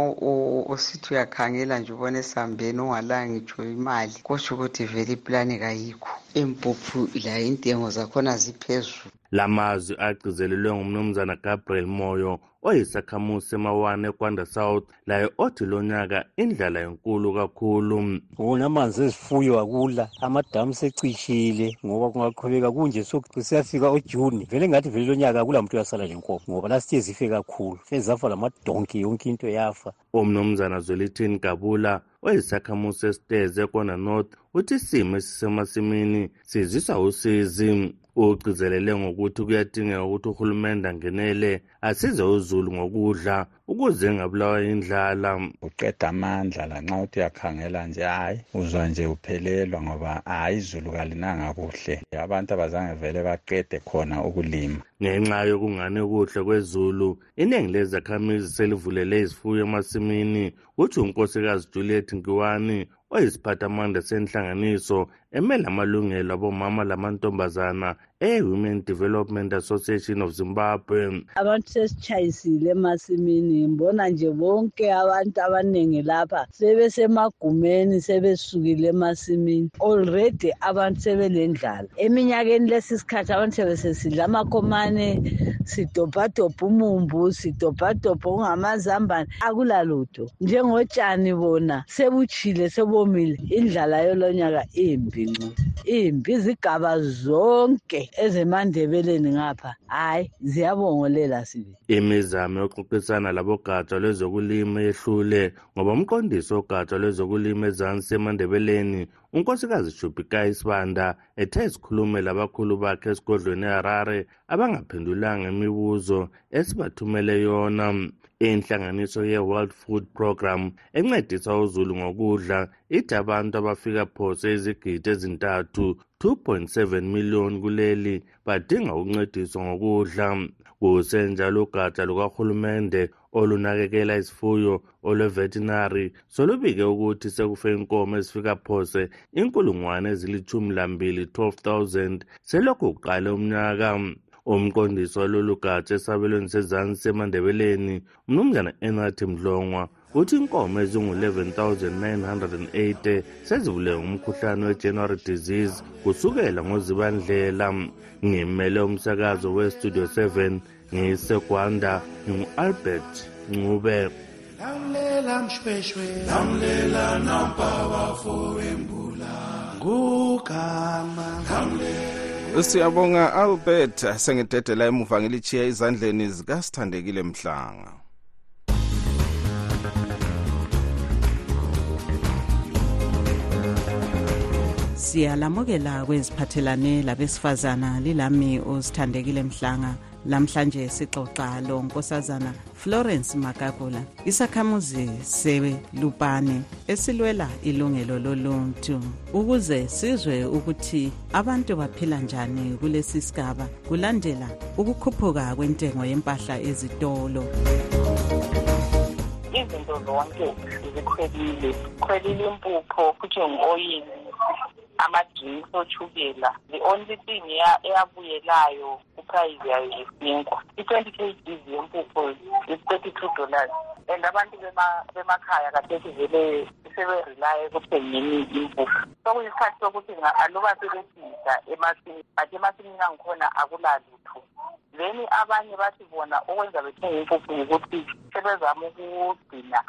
usithi uyakhangela nje ubona esambeni ungalanga ngitsho imali kutsho ukuthi vele iplani kayikho. Impuphu layo intengo zakhona ziphezulu. Lamazwi agcizelelwe ngumnumzana gabriel moyo oyisakhamuzi emawane ekwanda south laye othi lonyaka indlala enkulu kakhulu. Wona amanzi ezifuyo akula amadamu secishile ngoba kungaqhubeka kunje siyafika ojuni vele ngathi vele lonyaka akula muntu uyasala lenkomo ngoba lasithe zife kakhulu sezafa lamadonki yonke into yafa. Umnumzana zwelithini gabula oyisakhamuzi esiteze kona north uthi isimo esisemasimini sizisa usizi. Ugcizelele ngokuthi kuyadingeka ukuthi uhulumende angenele asize uzulu ngokudla ukuze engabulawa indlala uqeda amandla lanxa uthi uyakhangela nje hhayi uzwa nje uphelelwa ngoba hhayi izulu kalinanga kuhle. Abantu abazange vele baqede khona ukulima. Ngenxa yokungani kuhle kwezulu iningi lezakhamizi selivulele izifuyo emasimini. Kuthi unkosikazi juliet nkiwani oyisiphathamandla senhlanganiso emele amalungelo abomama lamantombazana e-women development association of zimbabwe. Abantu sesitshayisile emasimini ngibona nje bonke abantu abaningi lapha sebesemagumeni sebesukile emasimini. Already abantu sebelendlala. Eminyakeni lesi sikhathi abantu sebesesidla amakhomane sidobhadobha umumbu sidobhadobha okungamazambane. Akulalutho. Njengotshani bona sebutshile sebomile. Indlala yolonyaka imbi ncu imbi izigaba zonke ezemandebeleni ngapha. Hhayi ziyabongolela sibe imizamo yokuxoxisana labogatsha lwezokulima yehlule ngoba umqondisi wogatsha lwezokulima ezansi emandebeleni unkosikazi jubhikayi sibanda ethe isikhulume labakhulu bakhe esigodlweni eharare abangaphendulanga imibuzo esibathumele yona. Inhlanganiso ye-world food program encedisa uzulu ngokudla ithi abantu abafika phose izigidi ezintathu 2.7 miliyoni kuleli badinga ukuncediswa ngokudla. Kusenjalo ugatsha lukahulumende olunakekela izifuyo olwevetinary solubike ukuthi sekufe inkomo ezifika phose inkulungwane ezilithumi lambili 12 000 selokhu kuqale umnyaka. Umqondisi walolu gatsha esabelweni sezansi semandebeleni umnumzana enathi mdlongwa uthi inkomo ezingu-11980 sezivule ngumkhuhlane we-january disease kusukela ngozibandlela. Ngimele umsakazo westudio 7 ngiyisegwanda ngingu-albert ncube. Lamlela mshweshwe. Lamlela nampabafowembula ngugama. Siyabonga albert. Sengidedela emuva ngilitshiya ezandleni zikasithandekile mhlanga. Siyalamukela kweziphathelane labesifazana lilami uzithandekile mhlanga lamhlanje sixoxa lo nkosazana florence makabula isakhamuzi selupane esilwela ilungelo loluntu. Ukuze sizwe ukuthi abantu baphila njani kulesi sigaba kulandela ukukhuphuka kwentengo yempahla ezitolo. Izinto zonke zikhwelile khwelile impupho futhi ngu-oyili ama-drinks oshukela the only thing eyabuyelayo kuprice yayo yisinkwa i-twenty k gs yempupho is-thirty two dollars. And abantu bemakhaya kathethi vele seberelaye ekuthengeni impuphu sokuyisikhathi sokuthi aluba sebesida emasimini but emasimini angikhona akulalutho then abanye bathi bona okwenza bethenga impuphu ngukuthi sebezama ukugcina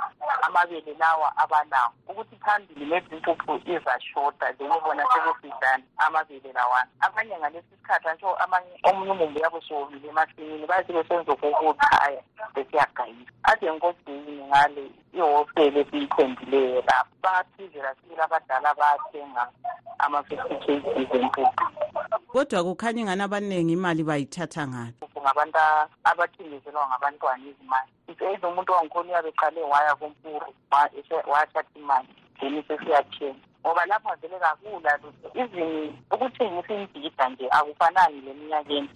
amabele lawa abanawo. Ukuthi phambili maybe impuphu izashota then bona sebefidana amabele lawana abanye ngalesi sikhathi antsho omunye umumbu yabo siwomile emasimini bathi besenza okokuchaya besiyagayisa. Ade nkosini ngale ihostele esiyithembileyo lapho bayaphizela sibili abadala bayathenga ama-fifty kgs empuphu kodwa kukhanya ingani abaningi imali bayithatha ngaphi ngabantu abathengezelwa ngabantwana izimali either umuntu wangikhona uyabe eqale waya kumpuru wathatha imali then sesiyathenga ngoba lapha vele kakula lutho. Even ukuthengisa imbhida nje akufanani leminyakeni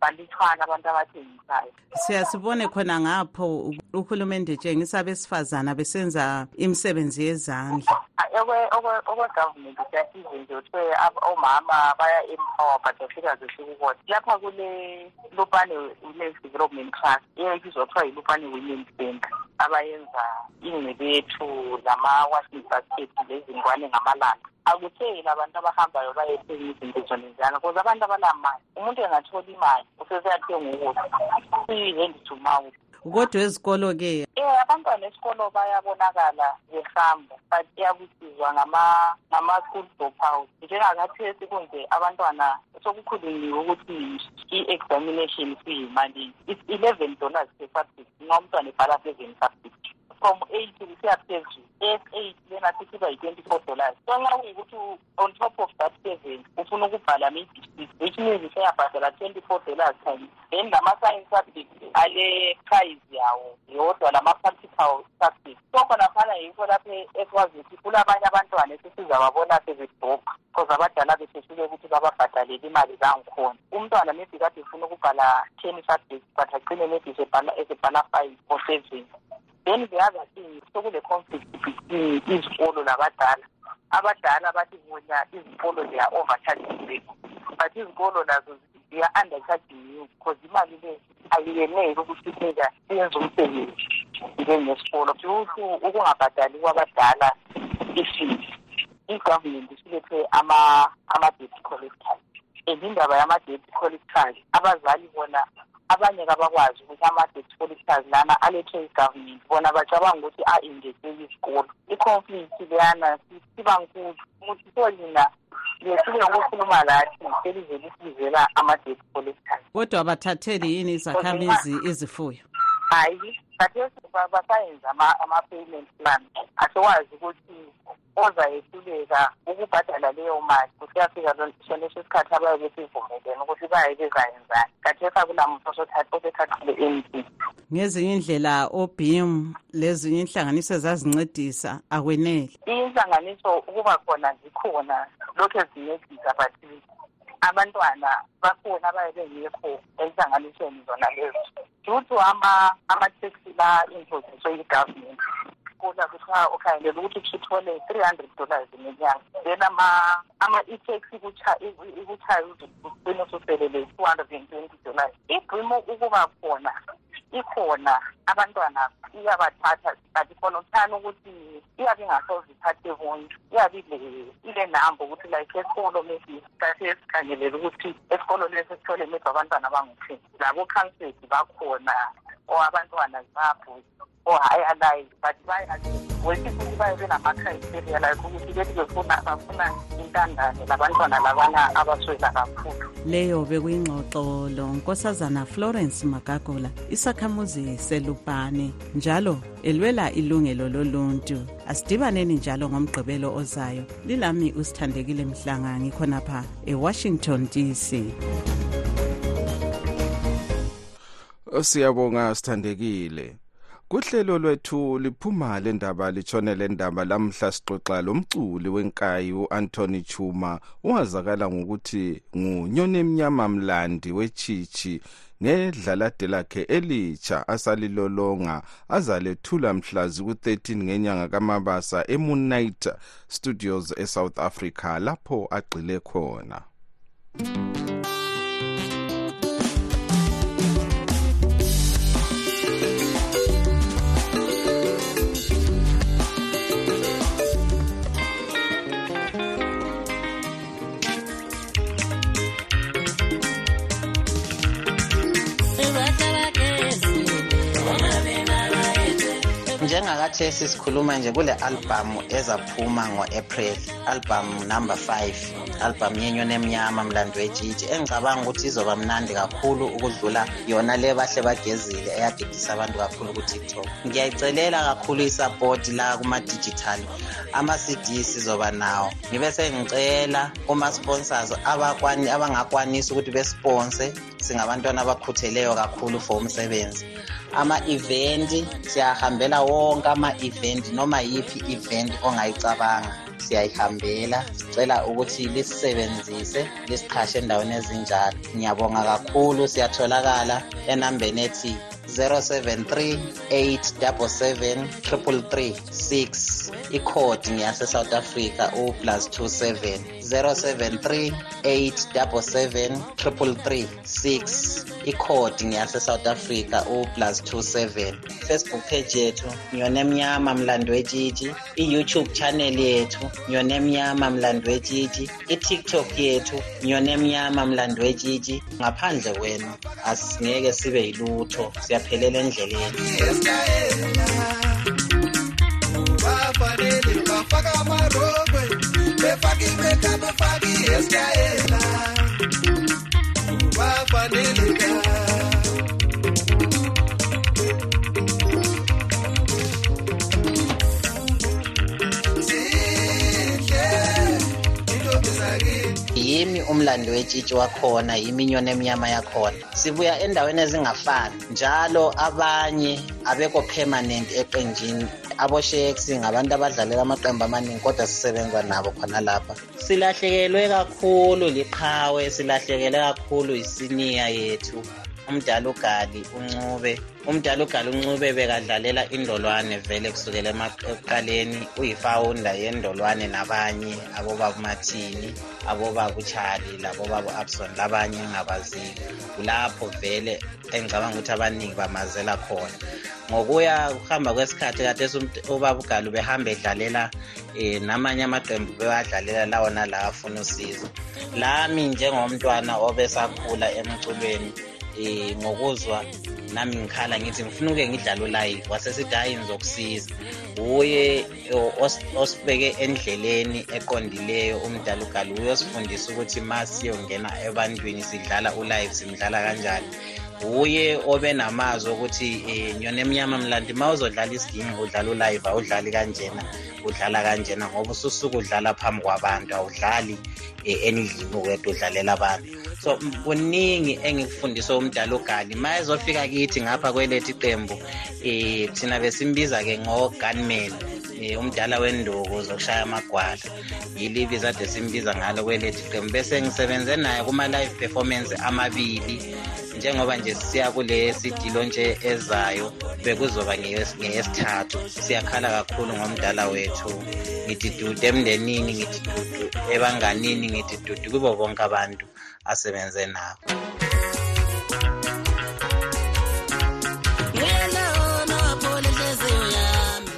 balithwana abantu abathengisayo. Siyasibone khona ngapho uhulumende etshengisa abesifazana besenza imisebenzi yezandla. Okwegovernment siyasize nje kuthiwe omama baya-empower but afika zesikukodwa lapha kule lupane women's development trust eyayibizwa kuthiwa yilupane women center abayenza ingcebethu lama-washing basket lezingwane ngamalanga. Akutheli abantu abahambayo bayethenga izinto zonezana because abantu abanamali umuntu engathola imali useseyathenga ukudla. Kuyi-hand to mouth kodwa ezikolo-ke? Um abantwana esikolo bayabonakala behamba but iyakusizwa ngama-school drop out. Njengakathesi kunje abantwana sokukhulunyiwe ukuthi i-examination kuyimali eleven dollars per subject nxa umntwana ebhala seven subject from eight kusiya phezulu eight lena sithi iba yi-twenty-four dollars. So nxa kuyikuthi on top of that seven ufuna ukubhala six which means useyabhadala twenty-four dollars times then lama-science subject ale-prize yawo yodwa lama-practical subject so khonaphana yikho lapho ekwazi ukuthi kulabanye abantwana esesizababona sebedobha because abadala besehlule ukuthi bababhadalele imali zangikhona umntwana maybe kade ufuna ukubhala ten subjects but agcine maybe esebhala five or seven then the other thing sokule-conflict between izikolo labadala abadala bathi bona izikolo they are overcharging. But izikolo nazo ziya-undercharging you because imali le ayiyeneli ukuthi nika siyenze umsebenzi njengesikolo. Ukuthi ukungabhadali kwabadala ifees i-government isilethe ama-debt collectors. And indaba yama-debt collectors abazali bona abanye kabakwazi ukuthi ama-debt collectors lana alethwe i-government bona bacabanga ukuthi a-ingeze izikolo i-conflict leyana siba nkulu. Ukuthi so lina lesike ngokukhuluma lathi selize lisibizela ama-debt collectors kodwa abathatheli yini izakhamizi izifuyo? hayi khathesi basayenza ama-payment plan. Asikwazi ukuthi ozayehluleka ukubhadala leyo mali. Kusiyafika soneso isikhathi abaye besivumelene ukuthi baye bezayenzani. Khathesi akulamuntu osethathile emntini ngezinye indlela obim lezinye inhlanganiso ezazincedisa akwenele inhlanganiso ukuba khona zikhona lokhu ezincedisa but abantwana bakhona abaye bengekho enhlanganisweni zona lezo due to ama-taxi la-imposiswe yi-government kola kuthiwa ukhangelela ukuthi uthole three hundred dollars ngenyanga. Then ama-e-taxi ikuchaye ukuthi ugcine ususelele two hundred and twenty dollars. Ibhimo ukuba khona ikhona abantwana iyabathatha but khona uthani ukuthi iyabe ingasoze ithathe bonke iyabe ile-number ukuthi like esikolo maybe kase sikhangelela ukuthi esikolo lesi sithole maybe abantwana abangu-ten. Labo-councedi bakhona or abantwana zabo or high-alive but wesithi ukuthi baye benama-criteria like ukuthi bethi befuna bafuna intandane labantwana labana abaswela kakhulu. Leyo bekuyingxoxo lo nkosazana florence magagula isakhamuzi selupane njalo elwela ilungelo loluntu. Asidibaneni njalo ngomgqibelo ozayo. Lilami usithandekile mhlanga ngikhonapha ewashington dc siyabonga sithandekile. Kuhlelo lwethu liphuma le ndaba litshone le ndaba lamhla sixoxa lomculi wenkayi u-anthony chuma. Owazakala ngokuthi ngunyoni emnyama mlandi wechichi ngedlalade lakhe elitsha asalilolonga azalethula mhlazi ku-13 ngenyanga kamabasa emoonnight studios esouth africa lapho agxile khona. Njengakathesi sikhuluma nje kule albhamu ezaphuma ngo-april albhamu number 5 albhamu yenyoni emnyama mlando wetshitshi engicabanga ukuthi izoba mnandi kakhulu ukudlula yona le bahle bagezile eyadidisa abantu kakhulu kutiktok. Ngiyayicelela kakhulu isapoti la kuma-digital ama-cd sizoba nawo. Ngibe sengicela kuma-sponsors abangakwanisa ukuthi besponse singabantwana abakhutheleyo kakhulu for umsebenzi ama-event siyahambela wonke ama-event noma yiphi event ongayicabanga. Siyayihambela sicela ukuthi lisisebenzise lisiqhashe endaweni ezinjalo. Ngiyabonga kakhulu siyatholakala enambeni ethi 073 877 333 ikhodi ngeyase-south africa u-plus 27 073 877 333 ikhodi ngeyase-south africa u-plus 27 facebook page yethu ngiyona emnyama mlando wetshitshi i-youtube channel yethu ngiyona emnyama mlando wetshitshi i-tiktok yethu ngiyona emnyama mlando wetshitshi ngaphandle kwenu asingeke sibe yilutho. Siyaphelela endleleni. Bafanele bafaka Você red em branca, não paga em. Umlando wetshitshi wakhona yimi inyoni emnyama yakhona. Sibuya endaweni ezingafani. Njalo abanye abekho permanent eqenjini. Abosheks ngabantu abadlalela amaqembu amaningi kodwa sisebenza nabo khona lapha. Silahlekelwe kakhulu liqhawe silahlekelwe kakhulu isiniya yethu. Umdala ugali uncube umdala ugali uncube bekadlalela indolwane vele kusukela ekuqaleni uyifawunda yendolwane nabanye abobaba umathini abobaba uchali labobaba u-abson labanye engabaziyo kulapho vele engicabanga ukuthi abaningi bamazela khona. Ngokuya kuhamba kwesikhathi kade ubaba ugali behamba edlalela um namanye amaqembu bewadlalela lawo nalawo afuna usizo. Lami njengomntwana obesakhula emculweni um ngokuzwa nami ngikhala ngithi ngifuna uke ngidlala ulayive wasesithi hhayi ngizokusiza uye osibeke endleleni eqondileyo umdala ugali uye osifundisa ukuthi ma siyongena ebantwini sidlala ulayive simdlala kanjani. Uye obe namazwi okuthi um nyona emnyama mlandi ma uzodlala isiginci udlala ulayive awudlali kanjena. Udlala kanjena ngoba ususuke udlala phambi kwabantu awudlali um endlini uwedwa udlalela abantu. So kuningi engikufundiswe umdala ugali ma ezofika kithi ngapha kwelethu iqembu um thina besimbiza-ke ngo-gunman um umdala wenduku zokushaya amagwala. Yilo ibizo ade simbiza ngalo kwelethu iqembu bese ngisebenze naye kuma-live performance amabili. Njengoba nje siya kule sidilo nje ezayo bekuzoba ngeyesithathu. Siyakhala kakhulu ngomdala wethu. Ngithi dudu emndenini ngithi dudu ebanganini ngithi dudu kubo bonke abantu asebenze nabo.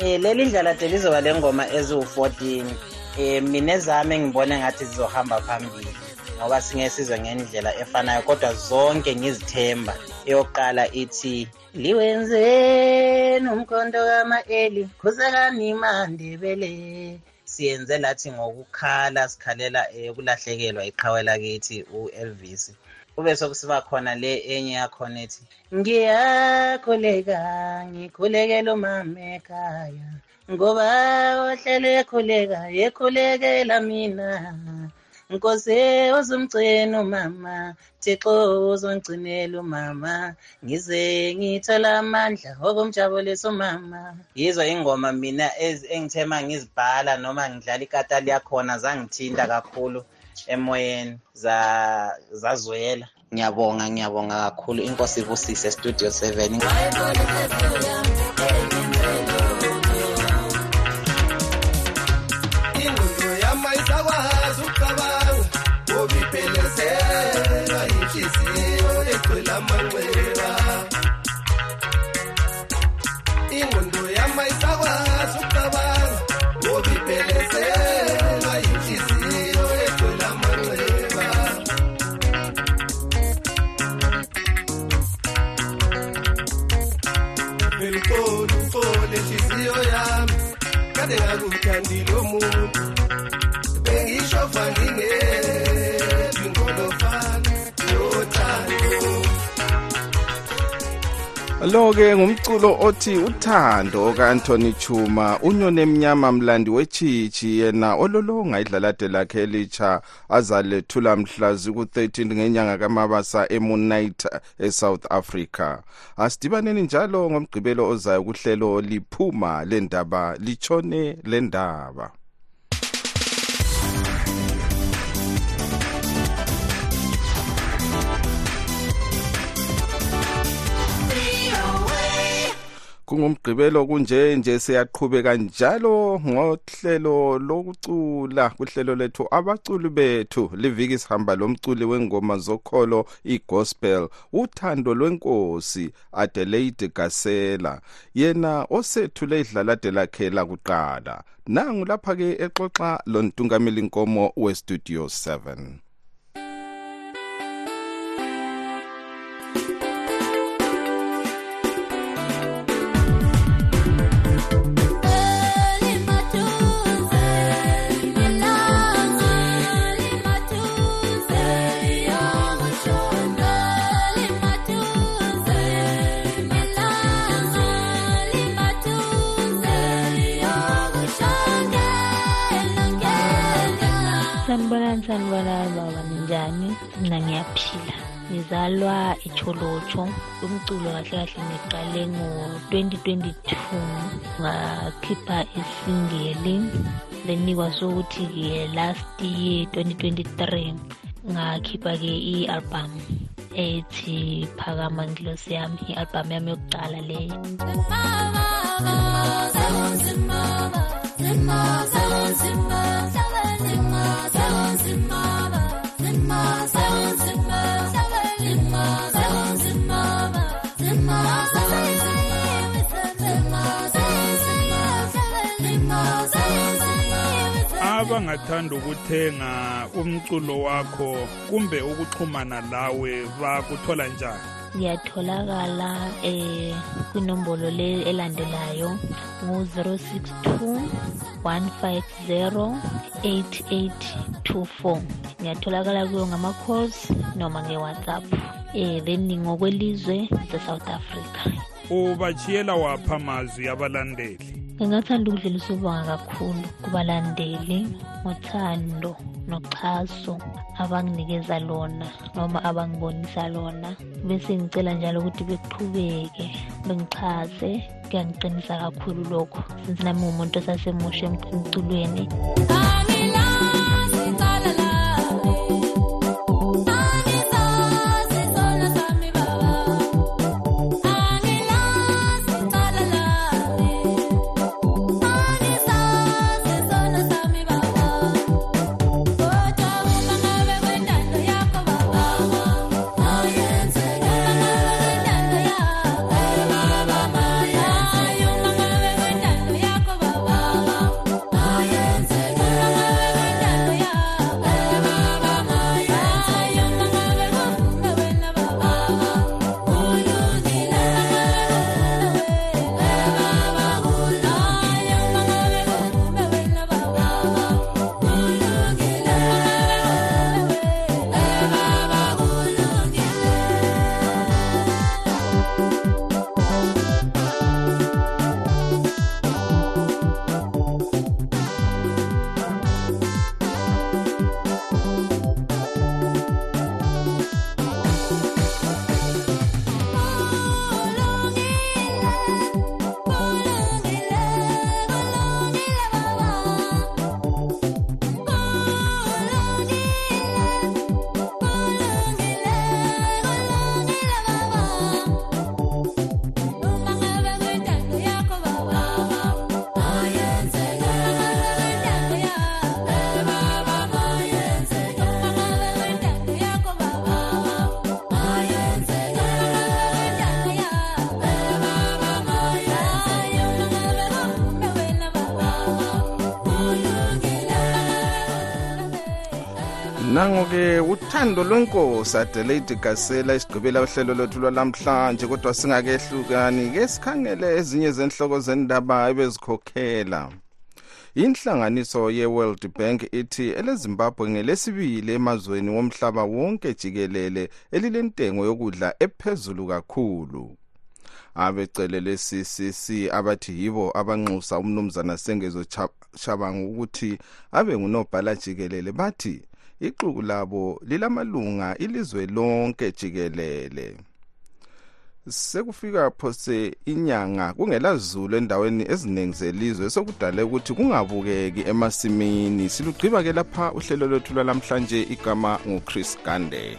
Um leli ndlela de lizoba le ngoma eziwu-14 um mina ezami engibone ngathi zizohamba phambili ngoba singeke sizwe ngendlela efanayo kodwa zonke ngizithemba. Eyokuqala ithi liwenzeni umkhonto kama-eli khuzekani mandebele siyenze lathi ngokukhala sikhalela ukulahlekelwa iqhawe lakithi u-elvis. Kube sokusiba khona le enye yakhona ethi ngiyakhuleka ngikhulekela umama ekhaya ngoba ohlele ekhuleka ekhulekela mina. Nkosi uzumgcina umama, Thixo uzongigcinela umama, ngize ngithola amandla okumjabulisa umama. Yizwa ingoma mina engithema ngizibhala noma ngidlala ikata liyakhona zangithinta kakhulu emoyeni zazwela. Ngiyabonga, ngiyabonga kakhulu. Inkosi ivusise Studio 7. Lo-ke ngumculo othi uthando ka-anthony chuma unyone emnyama mlandi wechitshi yena ololonga idlalade lakhe elitsha azalethula mhla ziku-13 ngenyanga kamabasa emunite esouth africa. Asidibaneni njalo ngomgqibelo ozayo kuhlelo liphuma lendaba litshone lendaba kungumgqibelo kunje nje siyaqhubeka njalo ngohlelo lokucula kuhlelo lethu abaculi bethu. Liviki sihamba lomculi wengoma zokholo igospel uthando lwenkosi adelaide gasela. Yena osethule idlalade lakhe lakuqala nangu lapha-ke exoxa lontungameli nkomo westudio 7 sanibonani sanibonani baba. Ninjani? Mina ngiyaphila. Ngizalwa echolotsho umculo kahle kahle ngiqale ngo-2022 ngakhipha isingeli lenikwa sokuthi-ke last year 2023 ngakhipha-ke i-album ethi phakama ngilosi yami. I-album yami yokuqala leyo. Abangathanda ukuthenga umculo wakho kumbe ukuxhumana lawe bakuthola njani? Ngiyatholakala eh kwinombolo le elandelayo ngu-062 150 8824 ngiyatholakala kuyo ngama-calls noma nge-whatsapp eh then ngokwelizwe se-south africa. Ubachiyela wapha amazwi abalandeli ngingathanda ukudlulisa ubonga kakhulu kubalandeli ngothando noxhaso abanginikeza lona noma abangibonisa lona. Bese ngicela njalo ukuthi beqhubeke bengichaze kuyangiqinisa kakhulu lokho since nami ngumuntu osasemusha emculweni. Nango-ke uthando lwenkosi adelaide gasela isigqibela uhlelo lwethu lwalamhlanje kodwa singakehlukani-ke sikhangele ezinye zenhloko zendaba ebezikhokhela. Inhlanganiso ye-world bank ithi elezimbabwe ngelesibili emazweni womhlaba wonke jikelele elilentengo yokudla ephezulu kakhulu. Abecele le-ccc abathi yibo abanxusa umnumzana sengezo shabangu ukuthi abe ngunobhala jikelele bathi ixuku labo lilamalunga ilizwe lonke jikelele. Sekufika phose inyanga kungelazulu endaweni eziningi zelizwe sokudale ukuthi kungabukeki emasimini. Silugqiba-ke lapha uhlelo lwethu lwalamhlanje igama nguchris gande.